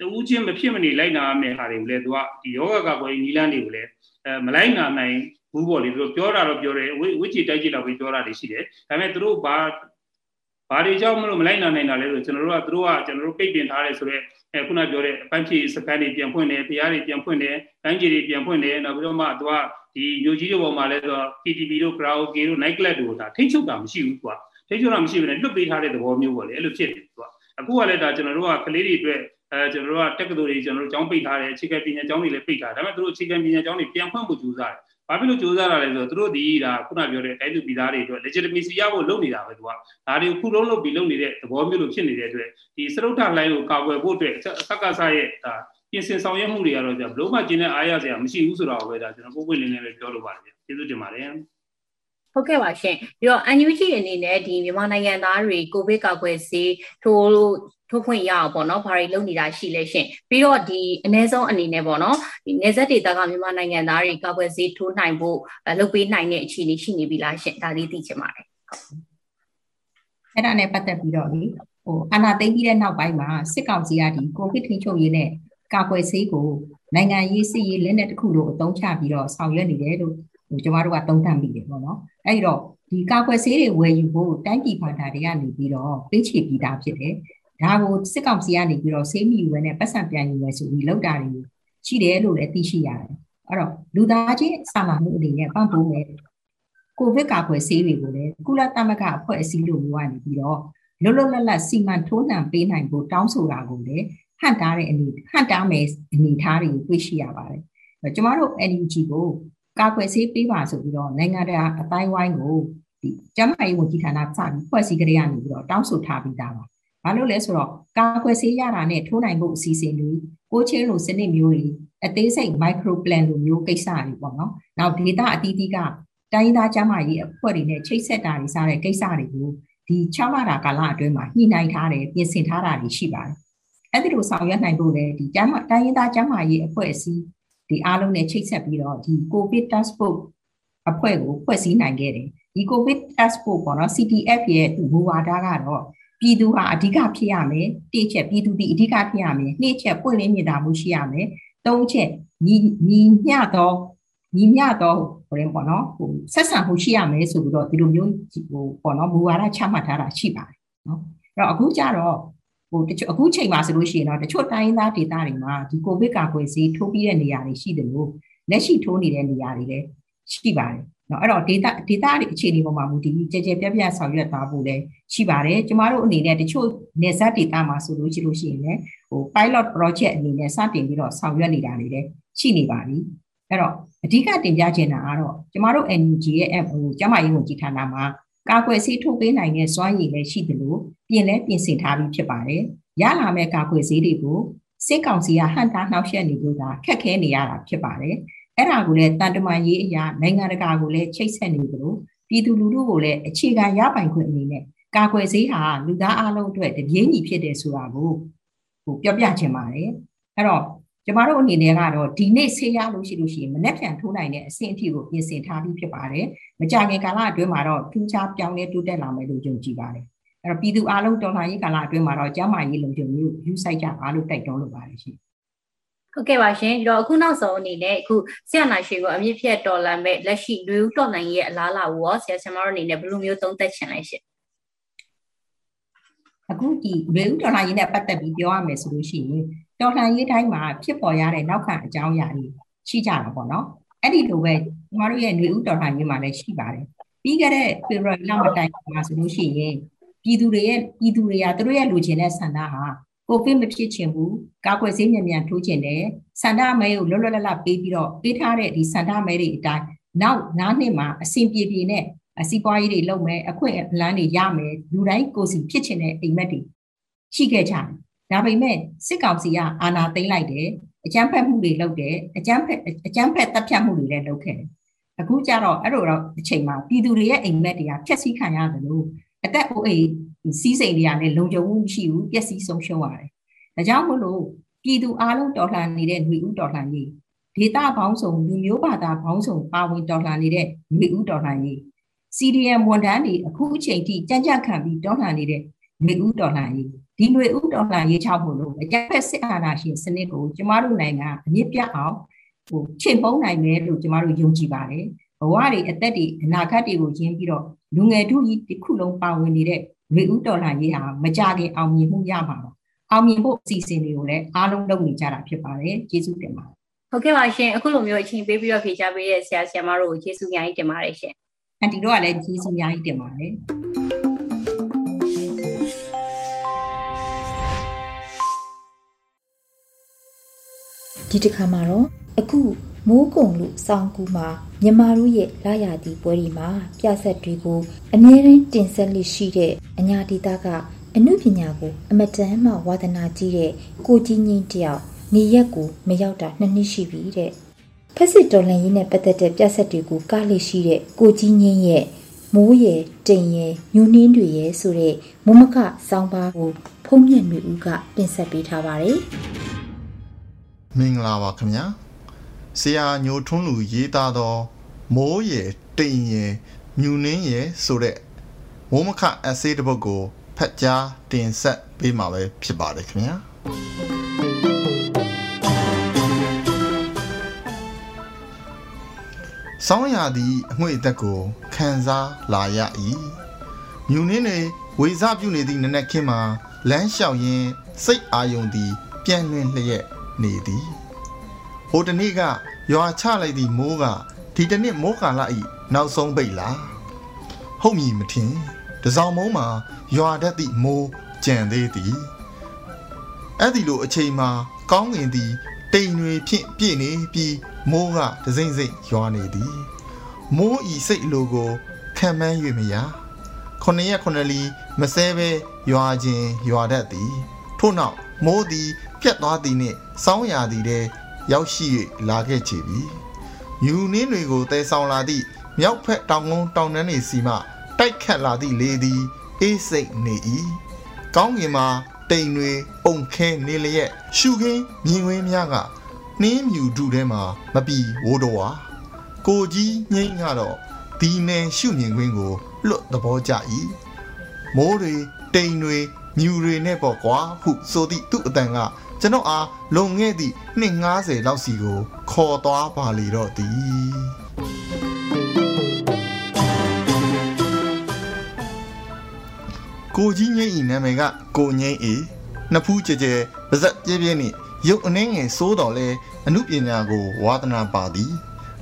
Speaker 4: တူးချင်းမဖြစ်မနေလိုက်နာရမယ့်ဟာတွေကိုလည်းသူကဒီယောဂကာကွယ်နည်းလမ်းတွေကိုလည်းအဲမလိုက်နာနိုင်ဘူးပေါ့လေသူတို့ပြောတာတော့ပြောတယ်ဝိဝိချီတိုက်ကြည့်လောက်ပြီးပြောတာတွေရှိတယ်ဒါပေမဲ့သူတို့ဘာဘာတွေကြောင့်မလို့မလိုက်နာနိုင်တာလဲဆိုကျွန်တော်တို့ကသူတို့ကကျွန်တော်တို့ပိတ်ပင်ထားတယ်ဆိုတော့အဲခုနပြောတဲ့အပိုင်းဖြည့်စကန်တွေပြန်ဖွင့်တယ်တရားတွေပြန်ဖွင့်တယ်တိုင်းကြီးတွေပြန်ဖွင့်တယ်နောက်ပြီးတော့မှသူကဒီမျိုးကြီးတွေပေါ်မှာလဲဆိုတော့ PTV တို့ karaoke တို့ night club တို့ဒါထိတ်ချုပ်တာမရှိဘူးကွာထိတ်ချုပ်တာမရှိဘဲနဲ့လွတ်ပေးထားတဲ့သဘောမျိုးပေါ့လေအဲ့လိုဖြစ်တယ်သူကအခုကလည်းဒါကျွန်တော်တို့ကကလေးတွေအတွက် အဲကျွန်တော်တို့ကတက္ကသိုလ်တွေကျွန်တော်တို့ကျောင်းပိတ်ထားတယ်အခြေခံပညာကျောင်းတွေလည်းပိတ်ထားတယ်ဒါပေမဲ့သူတို့အခြေခံပညာကျောင်းတွေပြန်ဖွင့်ဖို့ကြိုးစားတယ်ဘာဖြစ်လို့ကြိုးစားတာလဲဆိုတော့သူတို့ဒီဒါခုနပြောတဲ့တိုင်းသူပြည်သားတွေအတွက် legitimacy ရဖို့လုပ်နေတာပဲသူကဒါတွေကိုခုလုံးလုပ်ပြီးလုပ်နေတဲ့သဘောမျိုးလိုဖြစ်နေတဲ့အတွက်ဒီစရုပ်ထလိုင်းကိုကာကွယ်ဖို့အတွက်စက္ကစရဲ့ဒါပြင်ဆင်ဆောင်ရွက်မှုတွေကတော့じゃဘလို့မှကျင်းတဲ့အားရစရာမရှိဘူးဆိုတော့ပဲဒါကျွန်တော်ပုံပွင့်လင်းလင်းပဲပြောလိုပါတယ်ကျေးဇူးတင်ပါတယ်
Speaker 3: ဟုတ်ကဲ့ပါရှင်ပြီးတော့ NUG အနေနဲ့ဒီမြန်မာနိုင်ငံသားတွေကိုဗစ်ကာကွယ်ဆေးထိုးထုတ်ခွင့်ရအောင်ပေါ့နော်ဘာတွေလုပ်နေတာရှိလဲရှင်ပြီးတော့ဒီအ ਨੇ ဆုံးအနေနဲ့ပေါ့နော်ဒီနေဆက်ဒေတာကမြန်မာနိုင်ငံသားတွေကာကွယ်ဆေးထိုးနိုင်ဖို့လုပ်ပေးနိုင်တဲ့အခြေအနေရှိနေပြီလားရှင်ဒါလေးသိချင်ပါတယ်
Speaker 5: အဲ့ဒါနဲ့ပတ်သက်ပြီးတော့လေဟိုအာနာသိပြီးတဲ့နောက်ပိုင်းမှာစစ်ကောင်စီကဒီကိုဗစ်ထိန်းချုပ်ရေးနဲ့ကာကွယ်ဆေးကိုနိုင်ငံရေးစစ်ရေးလက်နက်တစ်ခုလိုအသုံးချပြီးတော့ဆောင်ရွက်နေတယ်လို့ဟိုကျမတို့ကသုံးသပ်မိတယ်ပေါ့နော်အဲ့တော့ဒီကာကွယ်ဆေးတွေဝယ်ယူဖို့တိုင်းပြည်ဘာသာတွေကနေပြီးတော့ပေးချေပြီးသားဖြစ်တယ် ဒါကိုစစ်ကောင်စီကနေပြီးတော့ဆေးမီယူဝဲနဲ့ပတ်စံပြန်ယူဝဲဆိုပြီးလောက်တာတွေရှိတယ်လို့လည်းသိရှိရတယ်အဲ့တော့လူသားချင်းစာနာမှုအနေနဲ့ပံ့ပိုးမယ်ကိုဗစ်ကာကွယ်ဆေးတွေကိုလည်းကုလသမဂ္ဂအဖွဲ့အစည်းလိုမျိုးကနေပြီးတော့လွတ်လွတ်လပ်လပ်စီမံထိုးနှံပေးနိုင်ဖို့တောင်းဆိုတာကိုလည်းဟန့်တားတဲ့အနေဟန့်တားမယ်အနေထားတွေကိုတွေ့ရှိရပါတယ်။ကျမတို့ NUG ကိုကာကွယ်ဆေးပေးပါဆိုပြီးတော့နိုင်ငံတကာအတိုင်းဝိုင်းကိုဒီကျန်းမာရေးဝန်ကြီးဌာနစပြီးဖွဲ့စည်းကြရနေပြီးတော့တောင်းဆိုထားပြီးသားပါ။ ဘာလို့လဲဆိုတော့ကာကွယ်ဆေးရတာနဲ့ထိုးနိုင်ဖို့အစီအစဉ်တွေကိုချင်းလိုစနစ်မျိုးတွေအသေးစိတ် micro plan လိုမျိုးကိစ္စတွေပေါ့နော်။နောက် data အသီးသီးကတိုင်းသားကျန်းမာရေးအဖွဲ့တွေနဲ့ချိတ်ဆက်တာတွေစတဲ့ကိစ္စတွေကိုဒီ6လတာကာလအတွင်းမှာညှိနှိုင်းထားတယ်ပြင်ဆင်ထားတာတွေရှိပါတယ်။အဲ့ဒီလိုဆောင်ရွက်နိုင်ဖို့လည်းဒီကျန်းမာတိုင်းရင်းသားကျန်းမာရေးအဖွဲ့အစည်းဒီအားလုံးနဲ့ချိတ်ဆက်ပြီးတော့ဒီ COVID task force အဖွဲ့ကိုဖွဲ့စည်းနိုင်ခဲ့တယ်ဒီ COVID task force ပေါ့နော် CTF ရဲ့သူမူဝါဒကတော့ ပြည်သူဟာအဓိကဖြစ်ရမယ်တိချက်ပြည်သူဒီအဓိကဖြစ်ရမယ်နှစ်ချက်ပွင့်လင်းမြင်သာမှုရှိရမယ်သုံးချက်ညီညီမျှသောညီမျှသောဟိုရင်ပေါ့နော်ဟိုဆက်ဆံမှုရှိရမယ်ဆိုပြီးတော့ဒီလိုမျိုးဟိုပေါ့နော်မူဝါဒချမှတ်ထားတာရှိပါတယ်နော်အဲ့တော့အခုကျတော့ဟိုတချို့အခုချိန်မှာဆိုလို့ရှိရင်တော့တချို့တိုင်းသားဒေသတွေမှာဒီကိုဗစ်ကာကွယ်ဆေးထိုးပြီးတဲ့နေရာတွေရှိတယ်လို့လက်ရှိထိုးနေတဲ့နေရာတွေလည်းရှိပါတယ် နော်အဲ့တော့ data data တွေအခြေအနေပေါ်မှာမူတည်ပြီးကြဲကြဲပြပြဆောင်ရွက်သွားဖို့လည်းရှိပါတယ်ကျမတို့အနေနဲ့တချို့နေဆက် data မှာဆိုလို့ရှိလို့ရှိရင်လည်းဟို pilot project အနေနဲ့စတင်ပြီးတော့ဆောင်ရွက်နေတာတွေလည်းရှိနေပါပြီအဲ့တော့အဓိကတင်ပြချင်တာကတော့ကျမတို့ NUG ရဲ့ app ဟိုကျမရေးဝန်ကြီးဌာနမှာကာကွယ်ဆေးထုတ်ပေးနိုင်တဲ့စွမ်းရည်လည်းရှိသလိုပြင်လဲပြင်ဆင်ထားပြီးဖြစ်ပါတယ်။ရလာမဲ့ကာကွယ်ဆေးတွေကိုစစ်ကောင်စီကဟန်တာနှောက်ယှက်နေလို့ဒါခက်ခဲနေရတာဖြစ်ပါတယ် အဲ့ဒါကိုလည်းတန်တမာရေးအရာနိုင်ငံတကာကိုလည်းချိတ်ဆက်နေကြလို့ပြည်သူလူထုကိုလည်းအခြေခံရပိုင်ခွင့်အနေနဲ့ကာကွယ်ဆေးဟာလူသားအလုံးအတွက်တပြေးညီဖြစ်တယ်ဆိုတာကိုဟိုပြောပြချင်ပါတယ်အဲ့တော့ကျမတို့အနေနဲ့ကတော့ဒီနေ့ဆေးရလို့ရှိလို့ရှိရင်မနေ့ပြန်ထိုးနိုင်တဲ့အဆင့်အထိကိုပြင်ဆင်ထားပြီးဖြစ်ပါတယ်မကြခင်ကာလအတွင်းမှာတော့ထူးခြားပြောင်းလဲတိုးတက်လာမယ်လို့ယုံကြည်ပါတယ်အဲ့တော့ပြည်သူအလုံးတော်လှန်ရေးကာလအတွင်းမှာတော့ကျန်းမာရေးလုံခြုံရေးကိုယူဆိုင်ကြပါလို့တိုက်တွန်းလိုပါတယ်ရှင်
Speaker 3: ဟုတ်ကဲ့ပါရှင်ဒီတော့အခုနောက်ဆုံးအနေနဲ့အခုဆရာနာရှိကိုအမြင့်ဖြတ်တော်လန်မဲ့လက်ရှိလူဦးတော်နိုင်ရဲ့အလားအလာကိုရောဆရာဆရာမတို့အနေနဲ့ဘယ်လိုမျိုးသုံးသပ်ချင်လဲရှင်
Speaker 5: အခုဒီလူဦးတော်လှန်ရေးနဲ့ပတ်သက်ပြီးပြောရမယ်ဆိုလို့ရှိရင်တော်လှန်ရေးတိုင်းမှာဖြစ်ပေါ်ရတဲ့နောက်ခံအကြောင်းအရာတွေရှိကြတာပေါ့နော်အဲ့ဒီလိုပဲကျမတို့ရဲ့လူဦးတော်လှန်ရေးမှာလည်းရှိပါတယ်ပြီးခဲ့တဲ့ဖေဖော်ဝါရီလမတိုင်မှာဆိုလို့ရှိရင်ပြည်သူတွေရဲ့ပြည်သူတွေကသူတို့ရဲ့လူချင်းတဲ့ဆန္ဒဟာ ကိုဗစ်မဖြစ်ချင်ဘူးကာကွယ်ဆေးမြန်မြန်ထိုးချင်တယ်ဆန္ဒမဲကိုလွတ်လွတ်လပ်လပ်ပေးပြီးတော့ပေးထားတဲ့ဒီဆန္ဒမဲတွေအတိုင်းနောက်၅နှစ်မှာအစဉ်ပြေပြေနဲ့အစီးပွားရေးတွေလုပ်မယ်အခွင့်အလမ်းတွေရမယ်လူတိုင်းကိုစီဖြစ်ချင်တဲ့အိမ်မက်တွေရှိခဲ့ကြတယ်ဒါပေမဲ့စစ်ကောင်စီကအာဏာသိမ်းလိုက်တယ်အကြမ်းဖက်မှုတွေလုပ်တယ်အကြမ်းဖက်အကြမ်းဖက်တပ်ဖြတ်မှုတွေလည်းလုပ်ခဲ့တယ်အခုကျတော့အဲ့လိုတော့အချိန်မှာပြည်သူတွေရဲ့အိမ်မက်တွေကဖျက်ဆီးခံရတယ်လို့အသက်အိုးအိမ် စီးစိမ်တွေကလည်းလုံခြုံမှုမရှိဘူးပျက်စီးဆုံးရှုံးရတယ်။ဒါကြောင့်မို့လို့ပြည်သူအလုံးတော်လှန်နေတဲ့ຫນွေဥတော်လှန်ရေးဒေတာဘောင်းဆောင်လူမျိုးဘာသာဘောင်းဆောင်ပါဝင်တော်လှန်နေတဲ့ຫນွေဥတော်လှန်ရေး CDM ဝန်ထမ်းတွေအခုအချိန်ထိကြံ့ကြံ့ခံပြီးတော်လှန်နေတဲ့ຫນွေဥတော်လှန်ရေးဒီຫນွေဥတော်လှန်ရေးချောက်ဖို့လို့အကြမ်းဖက်စစ်အာဏာရှင်စနစ်ကိုကျမတို့နိုင်ငံအမြင့်ပြတ်အောင်ဟိုချိန်ပုံးနိုင်မယ်လို့ကျမတို့ယုံကြည်ပါတယ်။ဘဝတွေအသက်တွေအနာဂတ်တွေကိုရင်းပြီးတော့လူငယ်တို့ကြီးတစ်ခုလုံးပါဝင်နေတဲ့ ရေဦးတော်လှန်ရေးဟာမကြခင်အောင်မြင်မှုရမှာပါအောင်မြင်ဖို့အစီအစဉ်တွေကိုလည်းအားလုံးလုပ်နေကြတာဖြစ်ပါတယ်ကျေးဇူးတင်ပါတယ်
Speaker 3: ဟုတ်ကဲ့ပါရှင်အခုလိုမျိုးအချိန်ပေးပြီးတော့ဖြေချပေးတဲ့ဆရာဆရာမတို့ကိုကျေးဇူးအများကြီးတင်ပါတယ်ရှင်
Speaker 5: အန်တီတို့ကလည်းကျေးဇူးအများကြီးတင်ပါတယ်
Speaker 1: ဒီတစ်ခါမှာတော့အခု မိုးကုံလို့စောင်းကူမှာမြန်မာတို့ရဲ့လာရသည့်ပွဲဒီမှာပြဆက်တွေကိုအမြဲတမ်းတင်ဆက်လက်ရှိတဲ့အညာဒေတာကအမှုပညာကိုအမတန်မှဝါသနာကြီးတဲ့ကိုကြီးငင်းတယောက်နေရက်ကိုမရောက်တာနှစ်နှစ်ရှိပြီတဲ့ဖက်စစ်တော်လှန်ရေးနဲ့ပတ်သက်တဲ့ပြဆက်တွေကိုကားလေးရှိတဲ့ကိုကြီးငင်းရဲ့မိုးရယ်တိမ်ရယ်ညူနှင်းတွေရယ်ဆိုတဲ့မမခစောင်းပါကိုဖုံးမြက်မျိုးဦးကတင်ဆက်ပေးထားပါတယ်
Speaker 6: မင်္ဂလာပါခင်ဗျာ ဆရာညိုထွန်းလူရေးသားသောမိုးရယ်တိမ်ရယ်မြူနှင်းရယ်ဆိုတဲ့မိုးမခအက်ဆေးတစ်ပုဒ်ကိုဖတ်ကြားတင်ဆက်ပေးမှာပဲဖြစ်ပါတယ်ခင်ဗျာဆောင်းရာသည့်အငွေ့အသက်ကိုခံစားလာရ၏မြူနှင်းတွေဝေစားပြုနေသည့်နနက်ခင်းမှာလမ်းလျှောက်ရင်းစိတ်အာယုန်သည် ပြန့်လွင့်လျက်နေသည် ဟိုတနေ့ကရွာချလိုက်သည့်မိုးကဒီတနေ့မိုးကာလဤနောက်ဆုံးပိတ်လားဟုတ်မည်မထင်တစောင်းမုံမှာရွာတတ်သည့်မိုးကြံသေးသည်အဲ့ဒီလိုအချိန်မှာကောင်းငင်သည်တိမ်တွေဖြင့်ပြည့်နေပြီးမိုးကဒစိမ့်စိမ့်ရွာနေသည်မိုးဤစိတ်လိုကိုခံမှန်း၍မရခொနရက်ခொနလီမဆဲပဲရွာခြင်းရွာတတ်သည်ထို့နောက်မိုးသည်ပြတ်သွားသည်နှင့်စောင်းရာသည်တည်း ရောက်ရှိ၍လာခဲ့ချေပြီ။ယူနင်းတွေကိုတဲဆောင်လာသည့်မြောက်ဖက်တောင်ကုန်းတောင်တန်းတွေစီမှတိုက်ခတ်လာသည့်လေသည်အေးစိတ်နေ၏။ကောင်းကင်မှာတိမ်တွေပုံခဲနေလျက်ရှုခင်းမြင်ဝင်းများကနှင်းမြူဒုထဲမှာမပီဝိုးတော်ဝါကိုကြီးငိမ့်ကတော့ဒီနယ်ရှုမြင်ခွင်းကိုလွတ်သဘောကျ၏မိုးတွေတိမ်တွေမြူတွေနဲ့ပေါ့ကွာဟုဆိုသည့်သူ့အတန်က ကျွန်တော်အားလွန်ခဲ့သည့်နှစ်90လောက်စီကိုခေါ်သွားပါလေတော့သည်ကိုကြီးငိမ့်ဤနာမည်ကကိုငိမ့်ဤနှစ်ဖူးကြဲကြဲပါဇက်ပြဲပြဲနှင့်ရုပ်အနှင်းငယ်စိုးတော်လဲအမှုပညာကိုဝါသနာပါသည်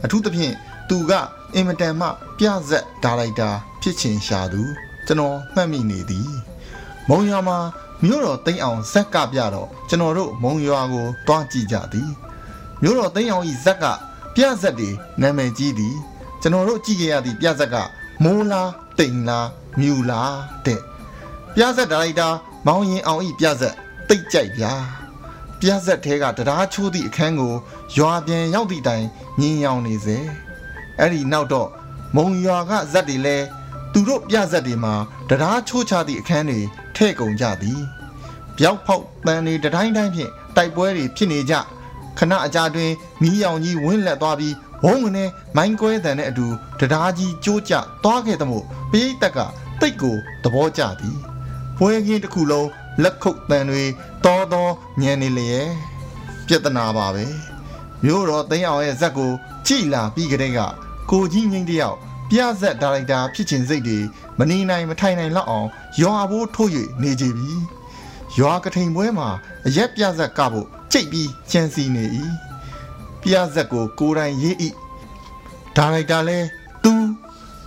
Speaker 6: အထူးသဖြင့်သူကအင်မတန်မှ ပြဇက်ဒါရိုက်တာ ဖြစ်ချင်ရှာသူ ကျွန်တော်မှတ်မိနေသည် မုံရွာမှာ မြို့တော်သိမ်းအောင်ဇက်ကပြတော့ကျွန်တော်တို့မုံရွာကိုတွားကြည့်ကြသည်မြို့တော်သိမ်းအောင်ဤဇက်ကပြဇက်တွေနာမည်ကြီးသည်ကျွန်တော်တို့ကြည့်ခဲ့ရသည့်ပြဇက်ကမိုးလားတိမ်လားမြူလားတဲ့ပြဇက်ဒါရိုက်တာမောင်ရင်အောင်ဤပြဇက်တိတ်ကြိုက်ဗျာပြဇက်ထဲကတရားချိုးသည့်အခန်းကိုရွာပြန်ရောက်သည့်တိုင်မြင်ရောင်နေစေအဲ့ဒီနောက်တော့မုံရွာကဇက်တွေလဲသူတို့ပြဇက်တွေမှာတရားချိုးချသည့်အခန်းတွေ ထဲ့ကုန်ကြသည်ပြောက်ဖောက်တန်တွေတတိုင်းတိုင်းဖြင့်တိုက်ပွဲတွေဖြစ်နေကြခဏအကြာတွင်မီးရောင်ကြီးဝင်းလက်သွားပြီးဝုန်းကနေမိုင်းကွဲတန်တဲ့အတူတရားကြီးကျိုးကျသွားခဲ့သမို့ပိဋကတိတ်ကိုသဘောကျသည်ပွဲကင်းတစ်ခုလုံးလက်ခုပ်တန်တွေတောတောညံနေလျက်ပြဿနာပါပဲမျိုးတော်သိန်းအောင်ရဲ့ဇက်ကိုကြည်လာပြီးကြတဲ့ကကိုကြီးငိမ့်တယောက်ပြဇက်ဒါရိုက်တာဖြစ်ခြင်းစိတ်တွေ မနေနိုင်မထိုင်နိုင်လောက်အောင်ရွာဘိုးထိုး၍နေကြပြီရွာကထိန်ပွဲမှာအရက်ပြဇက်ကဖို့ကြိတ်ပြီးချမ်းစီနေ၏ပြဇက်ကိုကိုယ်တိုင်ရေး၏ဒါရိုက်တာလဲသူ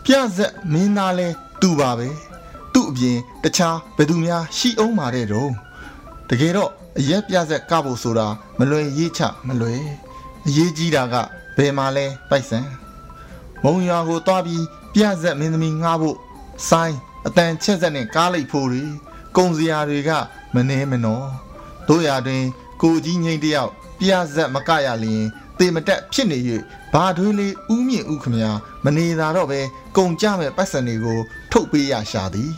Speaker 6: ပြဇက်မင်းသားလဲသူပါပဲသူ့အပြင်တခြားဘယ်သူများရှိအောင်မာတဲ့တော့တကယ်တော့အရက်ပြဇက်ကဖို့ဆိုတာမလွယ်ရေးချမလွယ်အရေးကြီးတာကဘယ်မှာလဲပိုက်ဆံမုံရွာကိုတွားပြီးပြဇက်မင်းသမီးငှားဖို့ ဆိုင်းအတန်ချက်ဆက်နဲ့ကားလိုက်ဖို့တွေကုံစရာတွေကမနှဲမနော်တို့ရတွင် ကိုကြီးငိမ့်တယောက်ပြဇက်မကရလျင်တေမတက်ဖြစ်နေ၍ဘာထွေးလေးဥမြင့်ဥခမညာမနေတာတော့ပဲကုံကြမဲ့ပတ်စံတွေကိုထုတ်ပေးရရှာသည်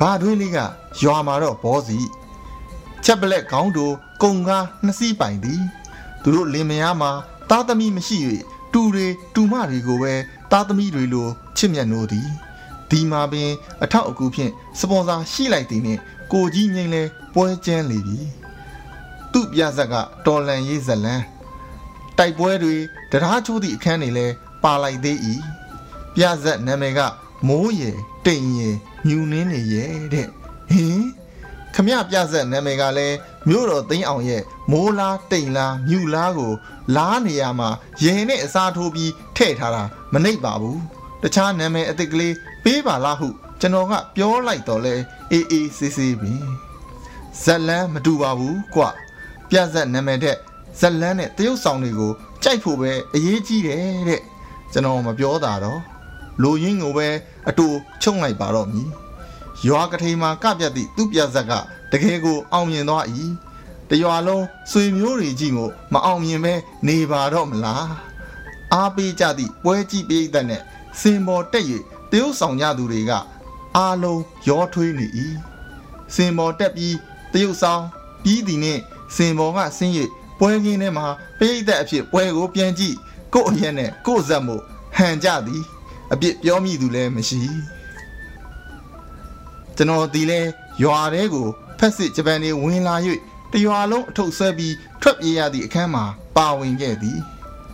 Speaker 6: ဘာထွေးလေးကရွာမှာတော့ဘောစီချက်ပလက်ခေါင်းတို့ကုံကားနှစ်စီးပိုင်သည်သူတို့လင်မယားမှာသားသမီးမရှိ၍တူတွေတူမတွေကိုပဲ သားသမီးတွေလိုချစ်မြတ်နိုးသည်ဒီမှာပင် အထောက်အကူဖြင့်စပွန်ဆာရှိလိုက်သည်နှင့်ကိုကြီးငိမ့်လဲပွဲကျန်းလေပြီသူ့ပြဇက်ကတော်လန်ရေးဇလန်းတိုက်ပွဲတွေတရားချိုးသည့်အခန်းတွေလဲပါလိုက်သေး၏ပြဇက်နာမည်ကမိုးရယ်တိမ်ရယ်ညူနင်းနေရဲ့တဲ့ဟင်ခမရပြဇက်နာမည်ကလည်းမြို့တော်သိန်းအောင်ရဲ့ မိုးလားတိမ်လားမြူလားကို လားနေရမှာရင်နဲ့အစားထိုးပြီးထည့်ထားတာမနှိပ်ပါဘူးတခြားနာမည်အစ်စ်ကလေးပေးပါလားဟုကျွန်တော်ကပြောလိုက်တော့လဲအေးအေးဆေးဆေးပင်ဇက်လန်းမတူပါဘူးကွပြဇက်နာမည်တဲ့ဇက်လန်းနဲ့တရုတ်ဆောင်တွေကိုကြိုက်ဖို့ပဲအရေးကြီးတယ်တဲ့ကျွန်တော်မပြောတာတော့လိုရင်းကိုပဲအတူချုံလိုက်ပါတော့မည်ရွာကထိန်မှာကပြတ်သည့်သူ့ပြဇက်ကတကယ်ကိုအောင်မြင်သွား၏ တရွာလုံးဆွေမျိုးတွေကြီးကိုမအောင်မြင်ပဲနေပါတော့မလားအားပေးကြသည့်ပွဲကြီးပိသက်နဲ့စင်ပေါ်တက်၍တရုတ်ဆောင်ကြသူတွေကအားလုံးရောထွေးနေ၏စင်ပေါ်တက်ပြီးတရုတ်ဆောင်ပြီးသည်နှင့်စင်ပေါ်ကဆင်း၍ပွဲကင်းထဲမှာပိသက်အဖြစ်ပွဲကိုပြန်ကြည့်ကို့အရက်နဲ့ကို့ဇက်မို့ဟန်ကြသည်အပြစ်ပြောမိသူလည်းမရှိကျွန်တော်ဒီလဲရွာတဲကိုဖက်စစ်ဂျပန်တွေဝင်လာ၍ တရွာလုံးအထုပ်ဆွဲပြီးထွက်ပြေးရသည့်အခန်းမှာပါဝင်ခဲ့သည်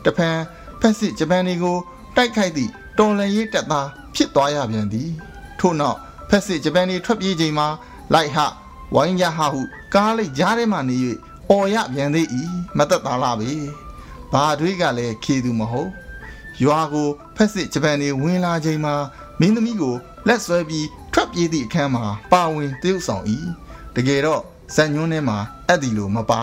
Speaker 6: တဖန်ဖက်စစ်ဂျပန်တွေကိုတိုက်ခိုက်သည့်တော်လန်ရေးတပ်သားဖြစ်သွားရပြန်သည်ထို့နောက်ဖက်စစ်ဂျပန်တွေထွက်ပြေးချိန်မှာလိုက်ဟဝိုင်းရဟဟုကားလိုက်ကြားထဲမှနေ၍အော်ရပြန်သေး၏မသက်သာလားပဲဘာတွေကလည်းခေသူမဟုတ်ရွာကိုဖက်စစ်ဂျပန်တွေဝင်လာချိန်မှာမင်းသမီးကိုလက်ဆွဲပြီးထွက်ပြေးသည့်အခန်းမှာပါဝင်တရုပ်ဆောင်၏တကယ်တော့ ဇက်ညွန်းထဲမှာအဲ့ဒီလိုမပါ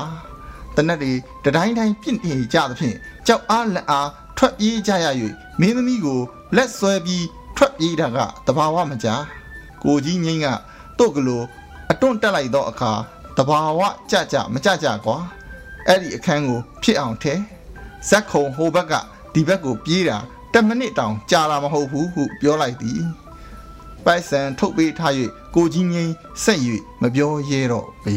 Speaker 6: တနက်တွေတတိုင်းတိုင်းပြင့်နေကြသဖြင့်ကြောက်အားလက်အားထွက်ပြေးကြရ၍မင်းသမီးကိုလက်ဆွဲပြီးထွက်ပြေးတာကတဘာဝမကြကိုကြီးငိမ့်ကတို့ကလေးအတွန့်တက်လိုက်သောအခါတဘာဝကြကြမကြကြကွာအဲ့ဒီအခန်းကို ဖြစ်အောင်ထဲဇက်ခုံဟိုဘက်ကဒီဘက်ကိုပြေးတာ10မိနစ်တောင်ကြာလာမဟုတ်ဘူးဟုပြောလိုက်သည် ပိုက်ဆံထုတ်ပေးထား၍ကိုကြီးငိမ့်ဆက်၍မပြောရဲတော့ပေ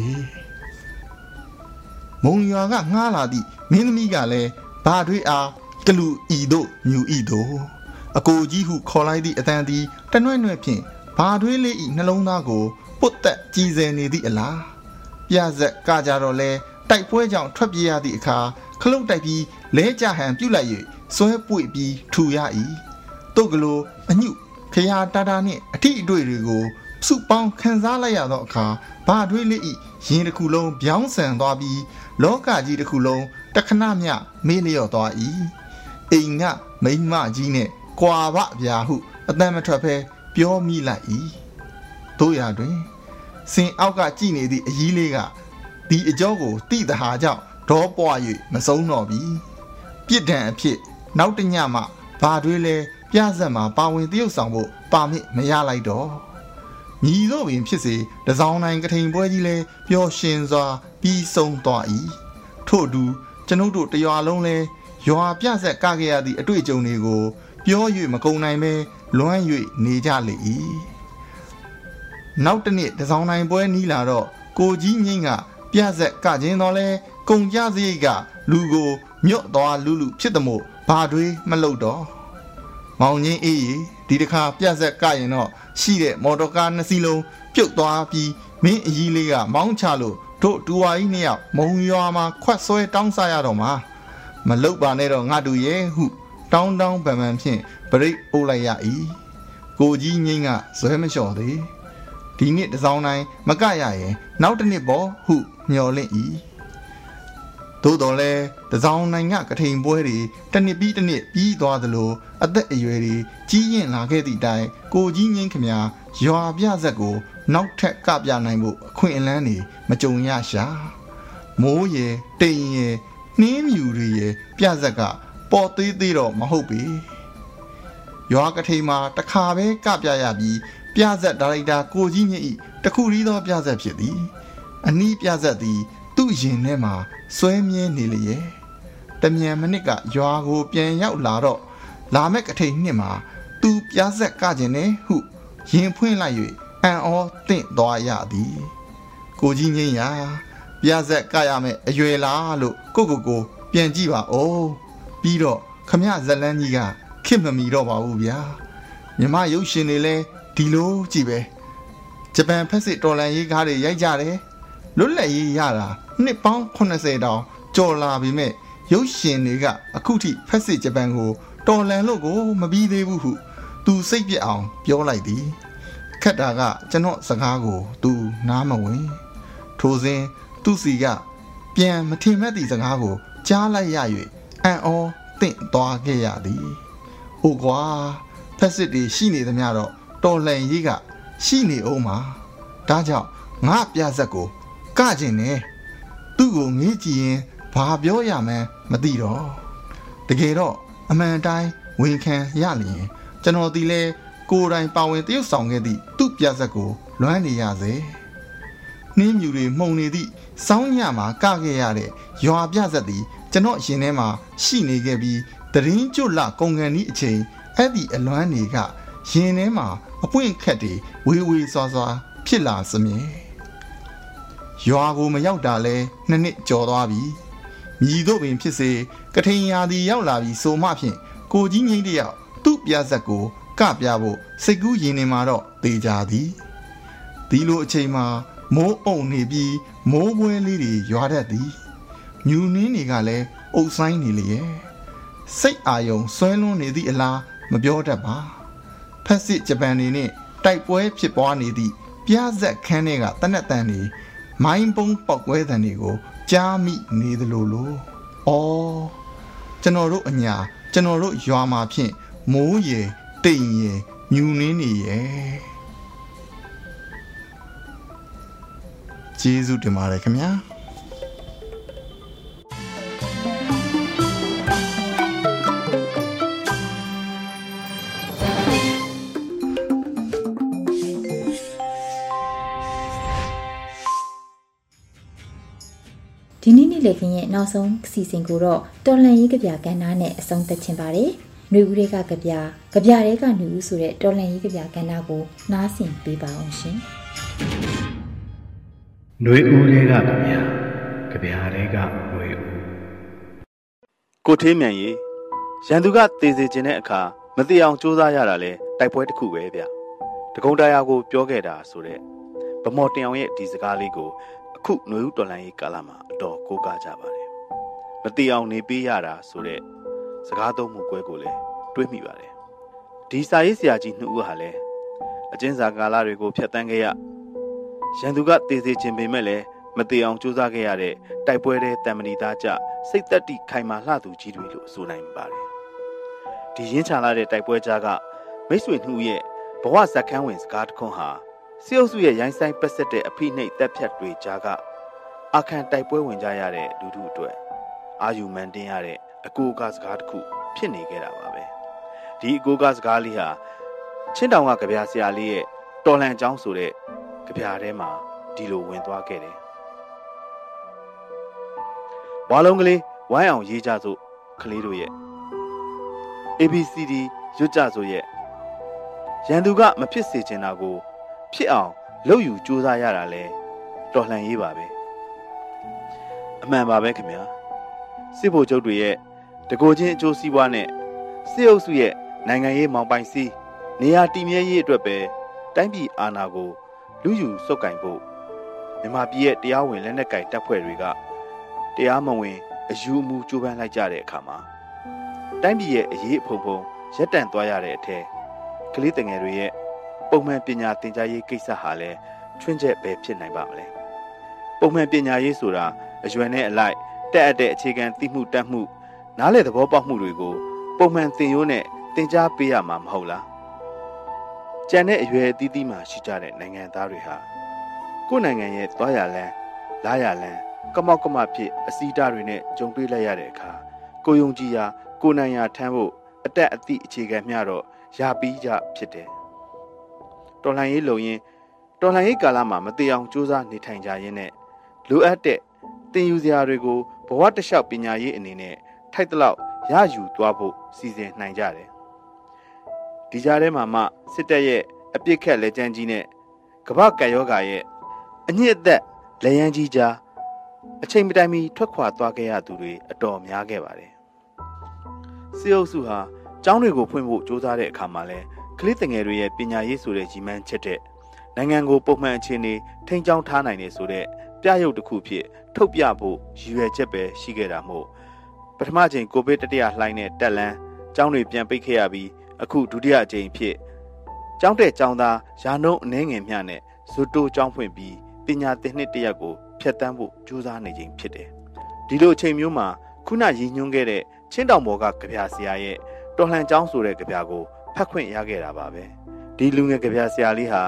Speaker 6: မုံရွာကငှားလာသည့်မင်းသမီးကလည်းဘာတွေအားကလူဤတို့မြူဤတို့အကိုကြီးဟုခေါ်လိုက်သည့်အတန်သည်တနှွဲ့နှွဲ့ဖြင့်ဘာတွေးလေးဤနှလုံးသားကိုပုတ်သက်ကြည်စယ်နေသည့်အလားပြဇက်ကကြတော့လဲတိုက်ပွဲကြောင့်ထွက်ပြေးရသည့်အခါခလုတ်တိုက်ပြီးလဲကြဟန်ပြုတ်လိုက်၍ဆွဲပွေပြီးထူရ၏တုတ်ကလေးအညု ခရာတာတာနှင့်အထီအတွေ့တွေကိုစုပေါင်းခံစားလိုက်ရသောအခါဘာတွေးလေးဤရင်တစ်ခုလုံးပြောင်းဆန်သွားပြီးလောကကြီးတစ်ခုလုံးတခဏမျှမေးလျော့သွား၏အိမ်ကမိမကြီးနဲ့ကွာဘဗျာဟုအတန်မထွက်ဖဲပြောမိလိုက်၏တို့ရတွင်စင်အောက်ကကြည်နေသည့်အကြီးလေးကဒီအကြောကိုတိတဟာကြောင့်ဒေါပွား၍မဆုံးတော့ပြီပြစ်ဒဏ်အဖြစ် နောက်တညမှဘာတွေးလဲ ပြဇက်မှာပါဝင်တရုပ်ဆောင်ဖို့ပါမစ်မရလိုက်တော့မြည်တော့ပင်ဖြစ်စေတစောင်းတိုင်းကထိန်ပွဲကြီးလဲပျော်ရှင်စွာပြီးဆုံးသွား၏ထို့အတူကျွန်ုပ်တို့တရွာလုံးလဲရွာပြဆက်ကခဲ့ရသည့်အတွေ့အကြုံတွေကိုပြော၍မကုန်နိုင်ပဲလွမ်း၍နေကြလေ၏နောက်တစ်နေ့တစောင်းတိုင်းပွဲနီးလာတော့ကိုကြီးငိမ့်ကပြဆက်ကခြင်းတော့လဲကုံကြစရိတ်ကလူကိုမြတ်သွားလူလူဖြစ်သည်မို့ဘာတွေမလုပ်တော့ မောင်ကြီးအေးဒီတစ်ခါပြဆက်ကရင်တော့ရှိတဲ့မော်တော်ကားနှစ်စီးလုံးပြုတ်သွားပြီးမင်းအကြီးလေးကမောင်းချလို့တို့တူဝါကြီးနှစ်ယောက်မုံရွာမှာခွက်ဆွဲတောင်းစားရတော့မှာမလုတ်ပါနဲ့တော့ငါတူရဲ့ဟုတောင်းတောင်းပန်ပန်ဖြင့်ပရိတ်အိုးလိုက်ရ၏ကိုကြီးငိမ့်ကဇွဲမလျှော်သေးဒီနှစ်တစောင်းတိုင်းမကရရင်နောက်တစ်နှစ်ပေါ်ဟုမျှော်လင့်၏သို့တော်လဲ တစောင်းနိုင်ကကထိန်ပွဲတွေတစ်နှစ်ပြီးတစ်နှစ်ပြီးသွားသလိုအသက်အရွယ်တွေကြီးရင်လာခဲ့သည့်တိုင်ကိုကြီးငင်းခမရွာပြဇက်ကို နောက်ထပ်ကပြနိုင်ဖို့အခွင့်အလမ်းတွေမကြုံရရှာမိုးရယ်တိမ်ရယ်နှင်းမြူတွေရယ်ပြဇက်ကပေါ်သေးသေးတော့မဟုတ်ပေရွာကထိန်မှာတခါပဲကပြရပြီးပြဇက်ဒါရိုက်တာကိုကြီးမြင့်ဤတခုရီးသောပြဇက်ဖြစ်သည်အနီးပြဇက်သည် သူ့ရင်ထဲမှာစွဲမြဲနေလျက် တမြန်မနစ်ကရွာကိုပြန်ရောက်လာတော့လာမဲ့ကထိန်နှစ်မှာသူပြားဆက်ကကျင်နေဟုရင်ဖွင့်လိုက်၍အံ့ဩတင့်သွားရသည် ကိုကြီးငိမ့်ရာပြားဆက်ကရမယ်အရွယ်လားလို့ကိုကိုကို ပြန်ကြည့်ပါဦးပြီးတော့ခမဇလန်းကြီးကခစ်မမီတော့ပါဘူးဗျာမြမရုပ်ရှင်တွေလဲဒီလိုကြည့်ပဲဂျပန်ဖက်စစ်တော်လန်ရေးကားတွေရိုက်ကြတယ်လွတ်လပ်ရေးရတာနှစ်ပေါင်း80တောင်ကြော်လာပြီမဲ့ ရုပ်ရှင်တွေကအခုထိဖက်စစ်ဂျပန်ကို တော်လန်လို့ကိုမပြီးသေးဘူးဟုသူစိတ်ပြက်အောင် ပြောလိုက်သည်ခက်တာကကျွန်တော်စကားကို သူနားမဝင် ထိုစဉ်သူစီက ပြန်မထင်မဲ့သည့်စကားကို ကြားလိုက်ရ၍အံ့ဩတင့်သွားခဲ့ရသည်ဟိုကွာဖက်စစ်တွေရှိနေသမျှတော့တော်လှန်ရေးကရှိနေအောင်မှာဒါကြောင့်ငါပြဆက်ကိုကကျင်နေသူ့ကိုငေးကြည့်ရင်ဘာပြောရမှန်း မသိတော့တကယ်တော့အမှန်တိုင်းဝန်ခံရလျင်ကျွန်တော်ဒီလဲကိုယ်တိုင်ပါဝင်တရုတ်ဆောင်ခဲ့သည့်သူ့ပြဆက်ကိုလွမ်းနေရစေနှင်းမြူတွေမှုန်နေသည့်စောင်းညမှာကခဲ့ရတဲ့ရွာပြဆက်သည်ကျွန်တော်ရင်ထဲမှာရှိနေခဲ့ပြီးတရင်ကျွတ်လကုန်ကန်ဤအချိန်အဲ့ဒီအလွမ်းတွေကရင်ထဲမှာအပွင့်ခက်တွေဝေးဝေးစွာစွာဖြစ်လာစမြဲရွာကိုမရောက်တာလဲနှစ်နှစ်ကျော်သွားပြီ မြည်တို့ပင်ဖြစ်စေကထိန်ရာသည်ရောက်လာပြီဆိုမှဖြင့်ကိုကြီးငိမ့်တယောက်သူ့ပြဆက်ကိုကပြဖို့စိတ်ကူးရင်နေမှာတော့တေချာသည်ဒီလိုအချိန်မှာမိုးအုံနေပြီးမိုးပွဲလေးတွေရွာတတ်သည်မြူနှင်းတွေကလည်းအုပ်ဆိုင်နေလေရဲ့စိတ်အာယုံဆွဲလွန်းနေသည့်အလားမပြောတတ်ပါဖက်စစ်ဂျပန်နေနဲ့တိုက်ပွဲဖြစ်ပွားနေသည့်ပြားဆက်ခန်းတွေကတနက်တန်နေမိုင်းပုံးပောက်ကွဲတန်တွေကို ကြားမိနေသလိုလို။အော်ကျွန်တော်တို့အညာကျွန်တော်တို့ရွာမှာဖြင့်မိုးရေတိမ်ရေမြူနင်းနေရဲ့ကျေးဇူးတင်ပါတယ်ခင်ဗျာ။။
Speaker 1: တိလေခင်းရဲ့နောက်ဆုံးစီစဉ်ကိုတော့တော်လန်ကြီးကြပြကန်းနာနဲ့အဆုံးသတ်ခြင်းပါတယ်။နှွေဦးတွေကကြပြကြပြတွေကနှွေဦးဆိုတဲ့တော်လန်ကြီးကြပြကန်းနာကိုနားဆင်ပေးပါအောင်ရှင်။
Speaker 7: နှွေဦးတွေကကြပြကြပြတွေကနှွေဦး
Speaker 8: ကိုထေးမြန်ကြီးရန်သူကတေစေခြင်းတဲ့အခါမတိအောင်စူးစမ်းရတာလဲတိုက်ပွဲတစ်ခုပဲဗျ။တကုံတရားကိုပြောခဲ့တာဆိုတဲ့ဗမော်တင်အောင်ရဲ့ဒီစကားလေးကိုအခုຫນွေဦးတော်လိုင်းရေးကာလမှာ တော်ကိုးကားကြပါတယ်မတိအောင်နေပေးရတာဆိုတဲ့စကားသုံးမှုကွဲကိုလည်းတွေးမိပါတယ်ဒီစာရေးဆရာကြီးနှစ်ဦးဟာလည်းအကျဉ်းစာကာလတွေကိုဖျက်ဆီးခဲ့ရရန်သူကတည်စေခြင်းပေမဲ့လည်းမတေအောင်ကြိုးစားခဲ့ရတဲ့တိုက်ပွဲတဲ့တံမဏိသားကြစိတ်သက်တိခိုင်မာလှသူကြီးတွေလို့ဆိုနိုင်ပါတယ်ဒီရင်းချလာတဲ့တိုက်ပွဲကြားကမိတ်ဆွေနှူရဲ့ဘဝဇက်ခန်းဝင်စကားတခွန်းဟာစီအုပ်စုရဲ့ရိုင်းဆိုင်ပတ်ဆက်တဲ့အဖိနှိပ်တက်ဖြတ်တွေကြားက အခန့်တိုက်ပွဲဝင်ကြရတဲ့လူထုအတွက်အာယူမန်တင်ရတဲ့အကိုကစကားတစ်ခုဖြစ်နေခဲ့တာပါပဲဒီအကိုကစကားလေးဟာချင်းတောင်ကကြပြဆရာလေးရဲ့တတော်လှန်ကြောင်းဆိုတဲ့ကြပြထဲမှာဒီလိုဝင်သွားခဲ့တယ်ဝါလုံးကလေးဝိုင်းအောင်ရေးကြစို့ကလေးတို့ရဲ့ ABCD ရွတ်ကြစို့ရဲ့ရန်သူကမဖြစ်စေချင်တာကို ဖြစ်အောင်လုပ်ယူစူးစမ်းရတာလဲတော်လှန်ရေးပါပဲ အမှန်ပါပဲခင်ဗျာစစ်ဗိုလ်ချုပ်တွေရဲ့တကိုချင်းအကျိုးစီးပွားနဲ့စစ်အုပ်စုရဲ့နိုင်ငံရေးမောင်ပိုင်စီးနေရာတည်မြဲရေးအတွက်ပဲတိုင်းပြည်အာဏာကိုလူယူစုပ်ကင်ဖို့မြန်မာပြည်ရဲ့တရားဝင်လက်နက်ကင်တပ်ဖွဲ့တွေကတရားမဝင်အယူအမူကြိုးပမ်းလိုက်ကြတဲ့အခါမှာတိုင်းပြည်ရဲ့အရေးအဖုံဖုံရက်တန့်သွားရတဲ့အထက်ကလေးတငယ်တွေရဲ့ပုံမှန်ပညာသင်ကြားရေးကိစ္စဟာလည်းချွင်းချက်ပဲဖြစ်နိုင်ပါမလဲပုံမှန်ပညာရေးဆိုတာ အရွယ်နဲ့အလိုက်တက်အပ်တဲ့အခြေခံသိမှုတတ်မှုနားလည်သဘောပေါက်မှုတွေကိုပုံမှန်သင်ရိုးနဲ့သင်ကြားပေးရမှာမဟုတ်လားကြံတဲ့အရွယ်အသီးသီးမှာရှိကြတဲ့နိုင်ငံသားတွေဟာကိုယ်နိုင်ငံရဲ့သွားရလန်းလာရလန်းကမောက်ကမဖြစ်အစည်းအတားတွေနဲ့ကြုံတွေ့လိုက်ရတဲ့အခါကိုယုံကြည်ရာကိုနိုင်ရာထမ်းဖို့အတက်အသည့်အခြေခံမျှတော့ရပြီးကြဖြစ်တယ်တော်လှန်ရေးလုံရင်တော်လှန်ရေးကာလမှာမတေအောင်စူးစမ်းနေထိုင်ကြရင်းနဲ့လိုအပ်တဲ့တ င်ယူစရာတွေကိုဘဝတလျှောက်ပညာရေးအနေနဲ့ထိုက်တလောက်ရယူသွားဖို့စီစဉ်နိုင်ကြတယ်ဒီကြားထဲမှာမှစစ်တပ်ရဲ့အပြစ်ခက်လက်ကျန်းကြီးနဲ့ကမ္ဘာကံယောဂါရဲ့အညစ်အသက်လက်ရန်ကြီးကြားအချိန်မတိုင်မီထွက်ခွာသွားခဲ့ရသူတွေအတော်များခဲ့ပါတယ်စီအုပ်စုဟာကျောင်းတွေကိုဖွင့်ဖို့ကြိုးစားတဲ့အခါမှာလဲကလေးငယ်တွေရဲ့ပညာရေးဆိုတဲ့ကြီးမှန်းချက်တဲ့နိုင်ငံကိုပုံမှန်အခြေအနေထိန်းကျောင်းထားနိုင်နေဆိုတဲ့ ပြရုပ်တစ်ခုဖြစ်ထုတ်ပြဖို့ရည်ရွယ်ချက်ပဲရှိခဲ့တာမို့ပထမချိန်ကိုဗစ်တတိယလှိုင်းနဲ့တက်လန်းကျောင်းတွေပြန်ပိတ်ခဲ့ရပြီးအခုဒုတိယအကြိမ်ဖြစ်ကျောင်းတဲ့ကျောင်းသားရာနှုန်းအနှဲငယ်မျှနဲ့ဇွတ်တိုးကျောင်းဖွင့်ပြီးပညာသင်နှစ်တရက်ကိုဖျက်ဆီးဖို့ကြိုးစားနေခြင်းဖြစ်တယ်။ဒီလိုအချိန်မျိုးမှာခုနရည်ညွှန်းခဲ့တဲ့ချင်းတောင်ဘော်ကကြပြဆရာရဲ့တော်လှန်ကျောင်းဆိုတဲ့ကြပြကိုဖတ်ခွင့်ရခဲ့တာပါပဲ။ဒီလူငယ်ကြပြဆရာလေးဟာ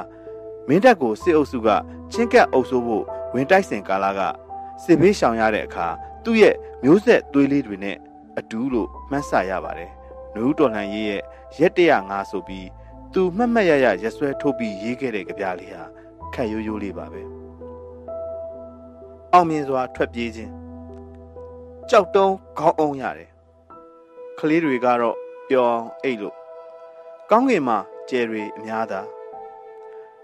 Speaker 8: မင်းတပ်ကိုစစ်အုပ်စုကချင်းကပ်အုပ်စိုးဖို့ဝင်တိုက်စဉ်ကာလကစစ်ဘေးရှောင်ရတဲ့အခါသူ့ရဲ့မျိုးဆက်သွေးလေးတွေနဲ့အတူလို့မှတ်ဆရပါတယ်။နူးတော်လှန်ရေးရဲ့ရက်တရငါဆိုပြီးသူမှတ်မှတ်ရရရက်ဆွဲထုတ်ပြီးရေးခဲ့တဲ့ကြပြလေးဟာခက်ရိုးရိုးလေးပါပဲ။အောင်မြင်စွာထွက်ပြေးခြင်းကြောက်တုံးခေါင်းအောင်ရတယ်။ကလေးတွေကတော့ပျော်အိတ်လို့ကောင်းငင်မှာကျယ်တွေအများသာ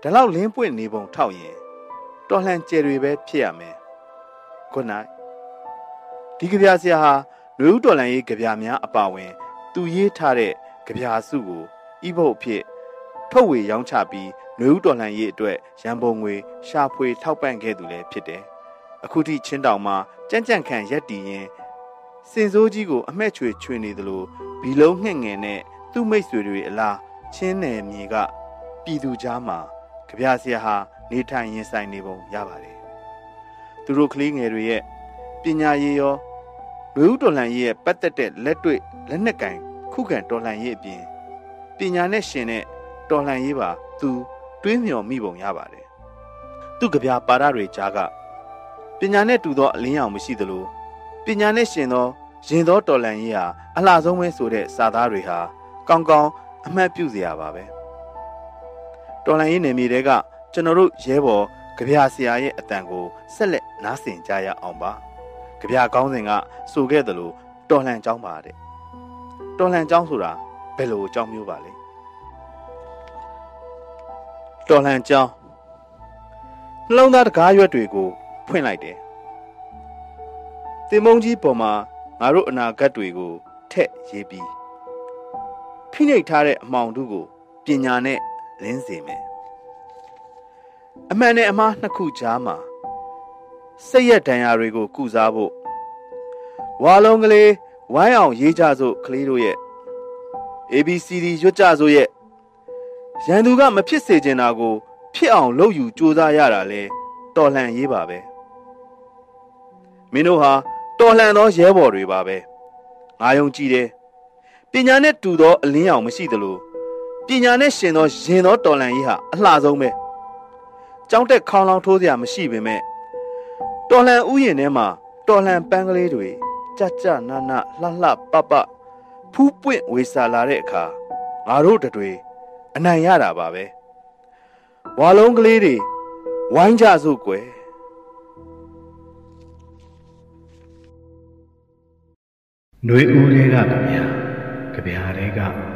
Speaker 8: ဒါလောက်လင်းပွင့်နေပုံထောက်ရင်တော်လှန်ကျယ်တွေပဲဖြစ်ရမယ်။ Good night ဒီကြပြဆရာဟာနွေဦးတော်လှန်ရေးကြပြများအပါဝင် သူရေးထားတဲ့ကြပြစုကိုဤဘုတ်အဖြစ်ထုတ်ဝေရောင်းချပြီးနွေဦးတော်လှန်ရေးအတွက်ရန်ပုံငွေရှာဖွေထောက်ပံ့ခဲ့သူလည်းဖြစ်တယ်။အခုထိချင်းတောင်မှာကြမ်းကြမ်းခံရက်တီရင်စင်စိုးကြီးကိုအမှဲ့ချွေချွေနေသလိုဘီလုံးငှက်ငယ်နဲ့သူ့မိတ်ဆွေတွေအလားချင်းနယ်မြေကပြည်သူကြားမှာ ကြပြဆရာဟာနေထိုင်ရင်ဆိုင်နေပုံရပါတယ်။သူတို့ကလေးငယ်တွေရဲ့ပညာရေးရောလူဦးတော်လှန်ရေးရဲ့ပတ်သက်တဲ့လက်တွေ့လက်နက်ကင်ခုခံတော်လှန်ရေးအပြင်ပညာနဲ့ရှင်တဲ့တော်လှန်ရေးပါသူတွေးမြော်မိပုံရပါတယ်။သူ့ကြပြပါရတွေကြားကပညာနဲ့တူသောအလင်းရောင်မရှိသလိုပညာနဲ့ရှင်သောရင်သောတော်လှန်ရေးဟာအလှဆုံးပဲဆိုတဲ့စာသားတွေဟာကောင်းကောင်းအမှတ်ပြုစရာပါပဲ။ တော်လှန်ရေးနယ်မြေတွေကကျွန်တော်တို့ရဲဘော်ကြပြဆရာရဲ့အတန်ကိုဆက်လက်နားဆင်ကြရအောင်ပါ။ကြပြကောင်းစဉ်ကဆိုခဲ့သလိုတော်လှန်ကြောင်းပါတဲ့။တော်လှန်ကြောင်းဆိုတာဘယ်လိုအကြောင်းမျိုးပါလဲ။တော်လှန်ကြောင်းနှလုံးသားတကားရွက်တွေကိုဖွင့်လိုက်တယ်။တင်မုံကြီးပေါ်မှာငါတို့အနာဂတ်တွေကိုထက်ရေးပြီးဖိနှိပ်ထားတဲ့အမှောင်တို့ကိုပညာနဲ့ လင်းစေမယ်အမှန်နဲ့အမှားနှစ်ခုကြားမှာစိတ်ရက်ဒဏ်ရာတွေကိုကုစားဖို့ဝါလုံးကလေးဝိုင်းအောင်ရေးကြစို့ကလေးတို့ရဲ့ ABCD ရွတ်ကြစို့ရဲ့ရန်သူကမဖြစ်စေချင်တာကို ဖြစ်အောင်လုပ်ယူစူးစမ်းရတာလဲတော်လှန်ရေးပါပဲမင်းတို့ဟာတော်လှန်သောရဲဘော်တွေပါပဲငါယုံကြည်တယ်ပညာနဲ့တူသောအလင်းရောင်မရှိသလို ပညာနဲ့ရှင်သောရင်သောတော်လန်ကြီးဟာအလှဆုံးပဲကြောင်းတက်ခေါင်းလောင်းထိုးစရာမရှိပေမဲ့တော်လန်ဥယျင်ထဲမှာတော်လန်ပန်းကလေးတွေကြကြနာနာလှလှပပဖူးပွင့်ဝေစာလာတဲ့အခါငါတို့တွေအနိုင်ရတာပါပဲဝါလုံးကလေးတွေဝိုင်းကြစို့ကွယ်
Speaker 7: နှွေဦးလေးကဗျာကြဗျာလေးက